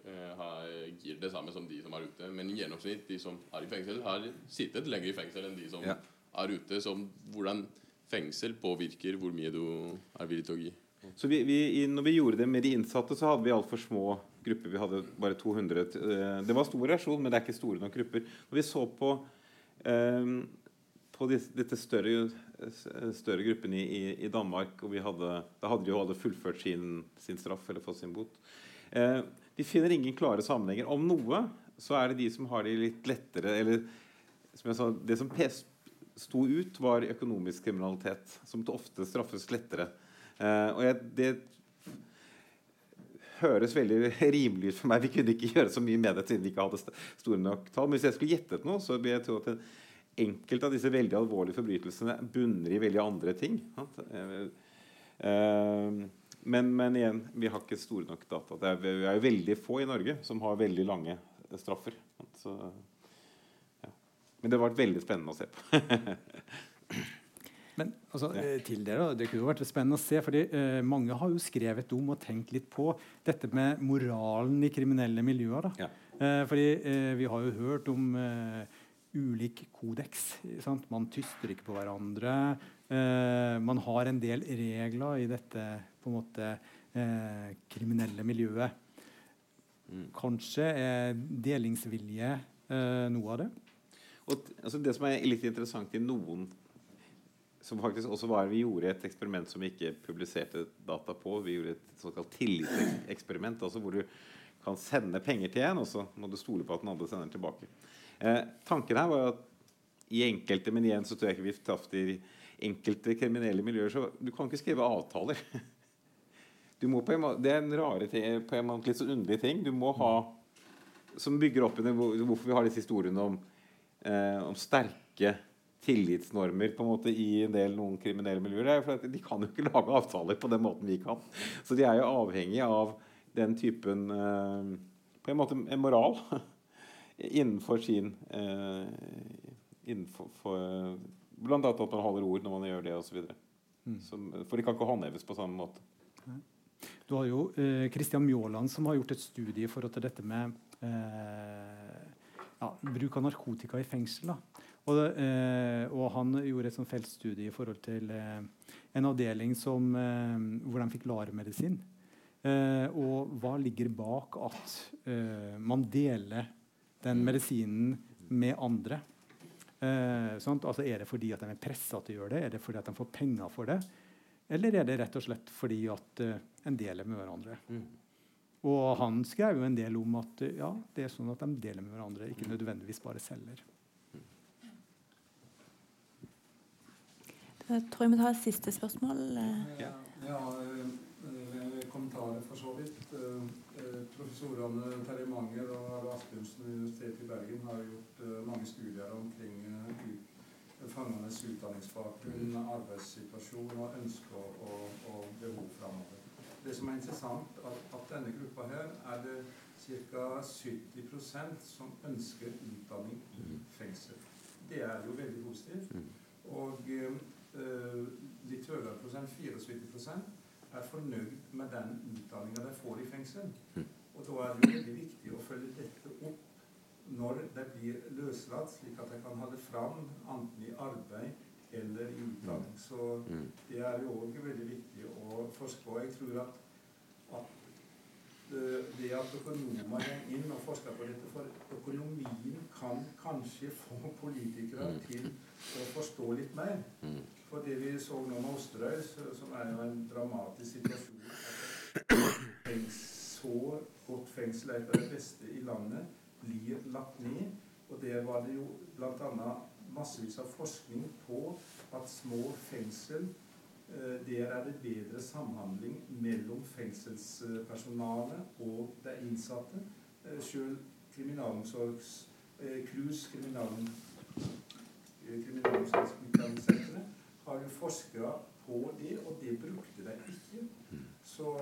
eh, har, gir det samme som de som er ute. Men i gjennomsnitt, de som er i fengsel, har sittet lenger i fengsel enn de som Ja. er ute. Så hvordan fengsel påvirker hvor mye du er villig til å gi. Så vi, vi, når vi gjorde det med de innsatte, så hadde vi altfor små grupper. Vi hadde bare 200. eh, Det var stor reaksjon, men det er ikke store nok grupper. Når vi så på, eh, på dette større, større gruppen i, i, Danmark, og hadde, da hadde de jo alle fullført sin, sin straff eller fått sin bot eh, Vi finner ingen klare sammenhenger. Om noe så er det de som har de litt lettere Eller som jeg sa, det som sto ut, var økonomisk kriminalitet, som ofte straffes lettere. Eh, og jeg, det høres veldig rimelig ut for meg. Vi kunne ikke gjøre så mye med det siden vi ikke hadde store nok tall. Men hvis jeg skulle gjettet noe, så vil jeg tro at en, enkelte av disse veldig alvorlige forbrytelsene bunner i veldig andre ting. eh, men, men igjen, vi har ikke store nok data. Det er, vi er jo veldig få i Norge som har veldig lange eh, straffer. Så, ja. Men det har vært veldig spennende å se på. Men altså, eh, til da, det kunne vært spennende å se. fordi eh, Mange har jo skrevet om og tenkt litt på dette med moralen i kriminelle miljøer. da. Ja. Eh, fordi eh, Vi har jo hørt om eh, ulik kodeks. Sant? Man tyster ikke på hverandre. Eh, man har en del regler i dette på en måte eh, kriminelle miljøet. Mm. Kanskje er delingsvilje noe av det. Og altså det som er litt interessant i noen som faktisk også var Vi gjorde et eksperiment som vi ikke publiserte data på. Vi gjorde et såkalt tillitseksperiment, altså hvor du kan sende penger til en, og så må du stole på at den andre sender den tilbake. Eh, tanken her var at i enkelte, men igjen så tror jeg ikke vi traff de enkelte kriminelle miljøer så Du kan ikke skrive avtaler. En det er en rare ting, på en måte litt sånn underlig ting. Du må ha Som bygger opp under hvorfor vi har disse historiene om, eh, om sterke tillitsnormer på en måte i en del noen kriminelle miljøer. Er for De kan jo ikke lage avtaler på den måten vi kan. Så de er jo avhengig av den typen eh, På en måte en moral innenfor sin eh, innenfor, for, Blant annet at man holder ord når man gjør det osv. Mm. For de kan ikke håndheves på samme måte. Du har jo eh, Christian Mjåland som har gjort et studie i forhold til dette med eh, ja, bruk av narkotika i fengsel. Og, eh, og, han gjorde et feltstudie i forhold til eh, en avdeling som, eh, hvor de fikk LAR-medisin. Eh, og hva ligger bak at man deler den medisinen med andre? altså Er det fordi at de er pressa til å gjøre det? Er det fordi at de får penger for det? Eller er det rett og slett fordi at en deler med hverandre? Mm. Og han skrev jo en del om at ja, det er sånn at de deler med hverandre, ikke mm. nødvendigvis bare selger. Jeg tror jeg må ta et siste spørsmål. Ja, ja kommentarer for så vidt. Professorene Terje Manger og Asbjørnsen ved Universitetet i Bergen har gjort mange studier omkring fangenes utdanningsbakgrunn, arbeidssituasjon og ønsker og, og behov framover. Det som er interessant, at, at denne gruppa her er det ca. 70% som ønsker utdanning i fengsel. Det er jo veldig positivt. Og eh, litt høyere prosent, 74% er fornøyd med den utdanninga de får i fengsel. Og da er det jo veldig viktig å følge dette opp når de blir løslatt, slik at de kan holde fram enten i arbeid eller i utdanning. Så mm. det er jo òg veldig viktig å forske på. Jeg tror at, at det at økonomer går inn og forsker på dette For økonomien kan kanskje få politikere mm. til å forstå litt mer. For det vi så nå med Osterøy, som er jo en dramatisk situasjon at så godt fengsel er et av de beste i landet blir lagt ned. Og der var det jo bl.a. massevis av forskning på at små fengsel eh, der er det bedre samhandling mellom fengselspersonale og de innsatte. Eh, Sjøl kriminalomsorgs eh, KRUS, kriminalomsorgsutdanningssenteret, jo forska på det, og det brukte de ikke. Så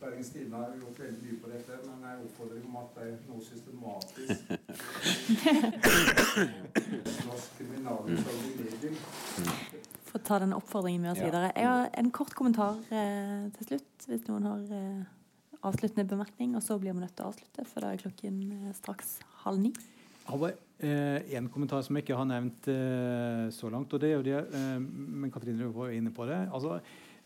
Bergens Tidende har gjort veldig mye på dette, men jeg oppfordrer om at er noe systematisk norsk kriminalomsorg Få ta den oppfordringen med oss ja. videre. Jeg har en kort kommentar eh, til slutt, hvis noen har eh, avsluttende bemerkning. Og så blir vi nødt til å avslutte, for da er klokken eh, straks halv ni. Eh, en kommentar som jeg ikke har nevnt eh, så langt. og det er jo det, eh, Men Katrine var inne på det. altså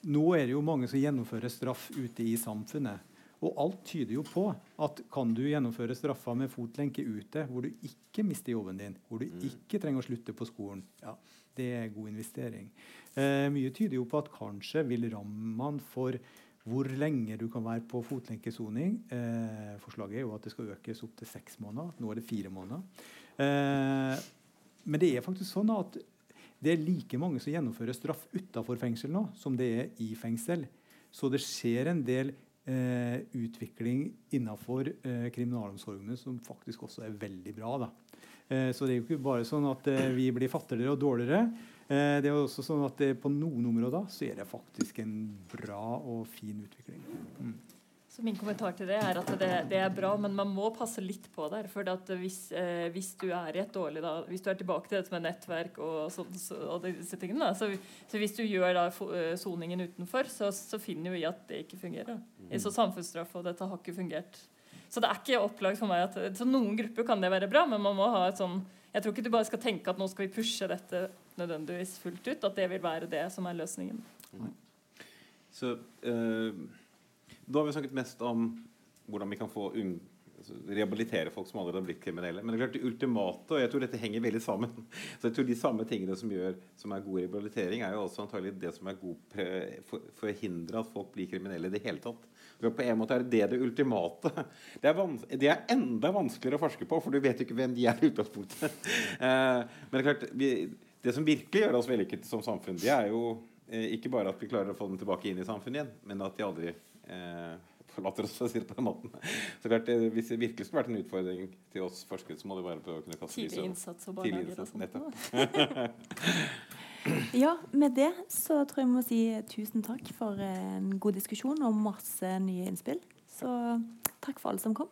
nå er det jo mange som gjennomfører straff ute i samfunnet. Og alt tyder jo på at kan du gjennomføre straffa med fotlenke ute, hvor du ikke mister jobben din, hvor du mm. ikke trenger å slutte på skolen, ja, det er god investering. Eh, mye tyder jo på at kanskje vil rammene for hvor lenge du kan være på fotlenkesoning eh, Forslaget er jo at det skal økes opp til seks måneder. Nå er det fire måneder. Eh, men det er faktisk sånn at det er like mange som gjennomfører straff utafor fengsel nå, som det er i fengsel. Så det skjer en del eh, utvikling innenfor eh, kriminalomsorgene som faktisk også er veldig bra. Eh, så det er jo ikke bare sånn at eh, vi blir fattigere og dårligere. Eh, det er også sånn at På noen områder så er det faktisk en bra og fin utvikling. Mm. Så min kommentar til det er at det, det, er bra, men man må passe litt på det. For hvis, eh, hvis, du er i et dårlig da, Hvis du er tilbake til dette med nettverk og, så, så, og disse tingene, da, så, så, hvis du gjør da eh, soningen utenfor, så, så, finner vi at det ikke fungerer. Mm. Så samfunnsstraff og dette har ikke fungert. Så det er ikke opplagt for meg at Så noen grupper kan det være bra, men man må ha et sånn Jeg tror ikke du bare skal tenke at nå skal vi pushe dette nødvendigvis fullt ut. At det vil være det som er løsningen. Mm. Så uh da har vi snakket mest om hvordan vi kan få altså, rehabilitere folk som allerede har blitt kriminelle. Men det er klart det ultimate, og jeg tror dette henger veldig sammen. Så jeg tror De samme tingene som, gjør, som er god rehabilitering, er jo også antagelig det som er god for, for å hindre at folk blir kriminelle i det hele tatt. På en måte er det det ultimate. Det er, det er, enda vanskeligere å forske på, for du vet jo ikke hvem de er i utgangspunktet. Eh, men det er klart, vi, det som virkelig gjør oss vellykket som samfunn, det er jo eh, ikke bare at vi klarer å få dem tilbake inn i samfunnet igjen, men at de aldri forlater oss, for å si det på den måten. Så klart, eh, Hvis det virkelig skulle vært en utfordring til oss forskere, så må det være på å kunne kaste Tidlig innsats og barnehager og sånt. nettopp. Ja, med det så tror jeg vi må si tusen takk for en god diskusjon og masse nye innspill. Så takk for alle som kom.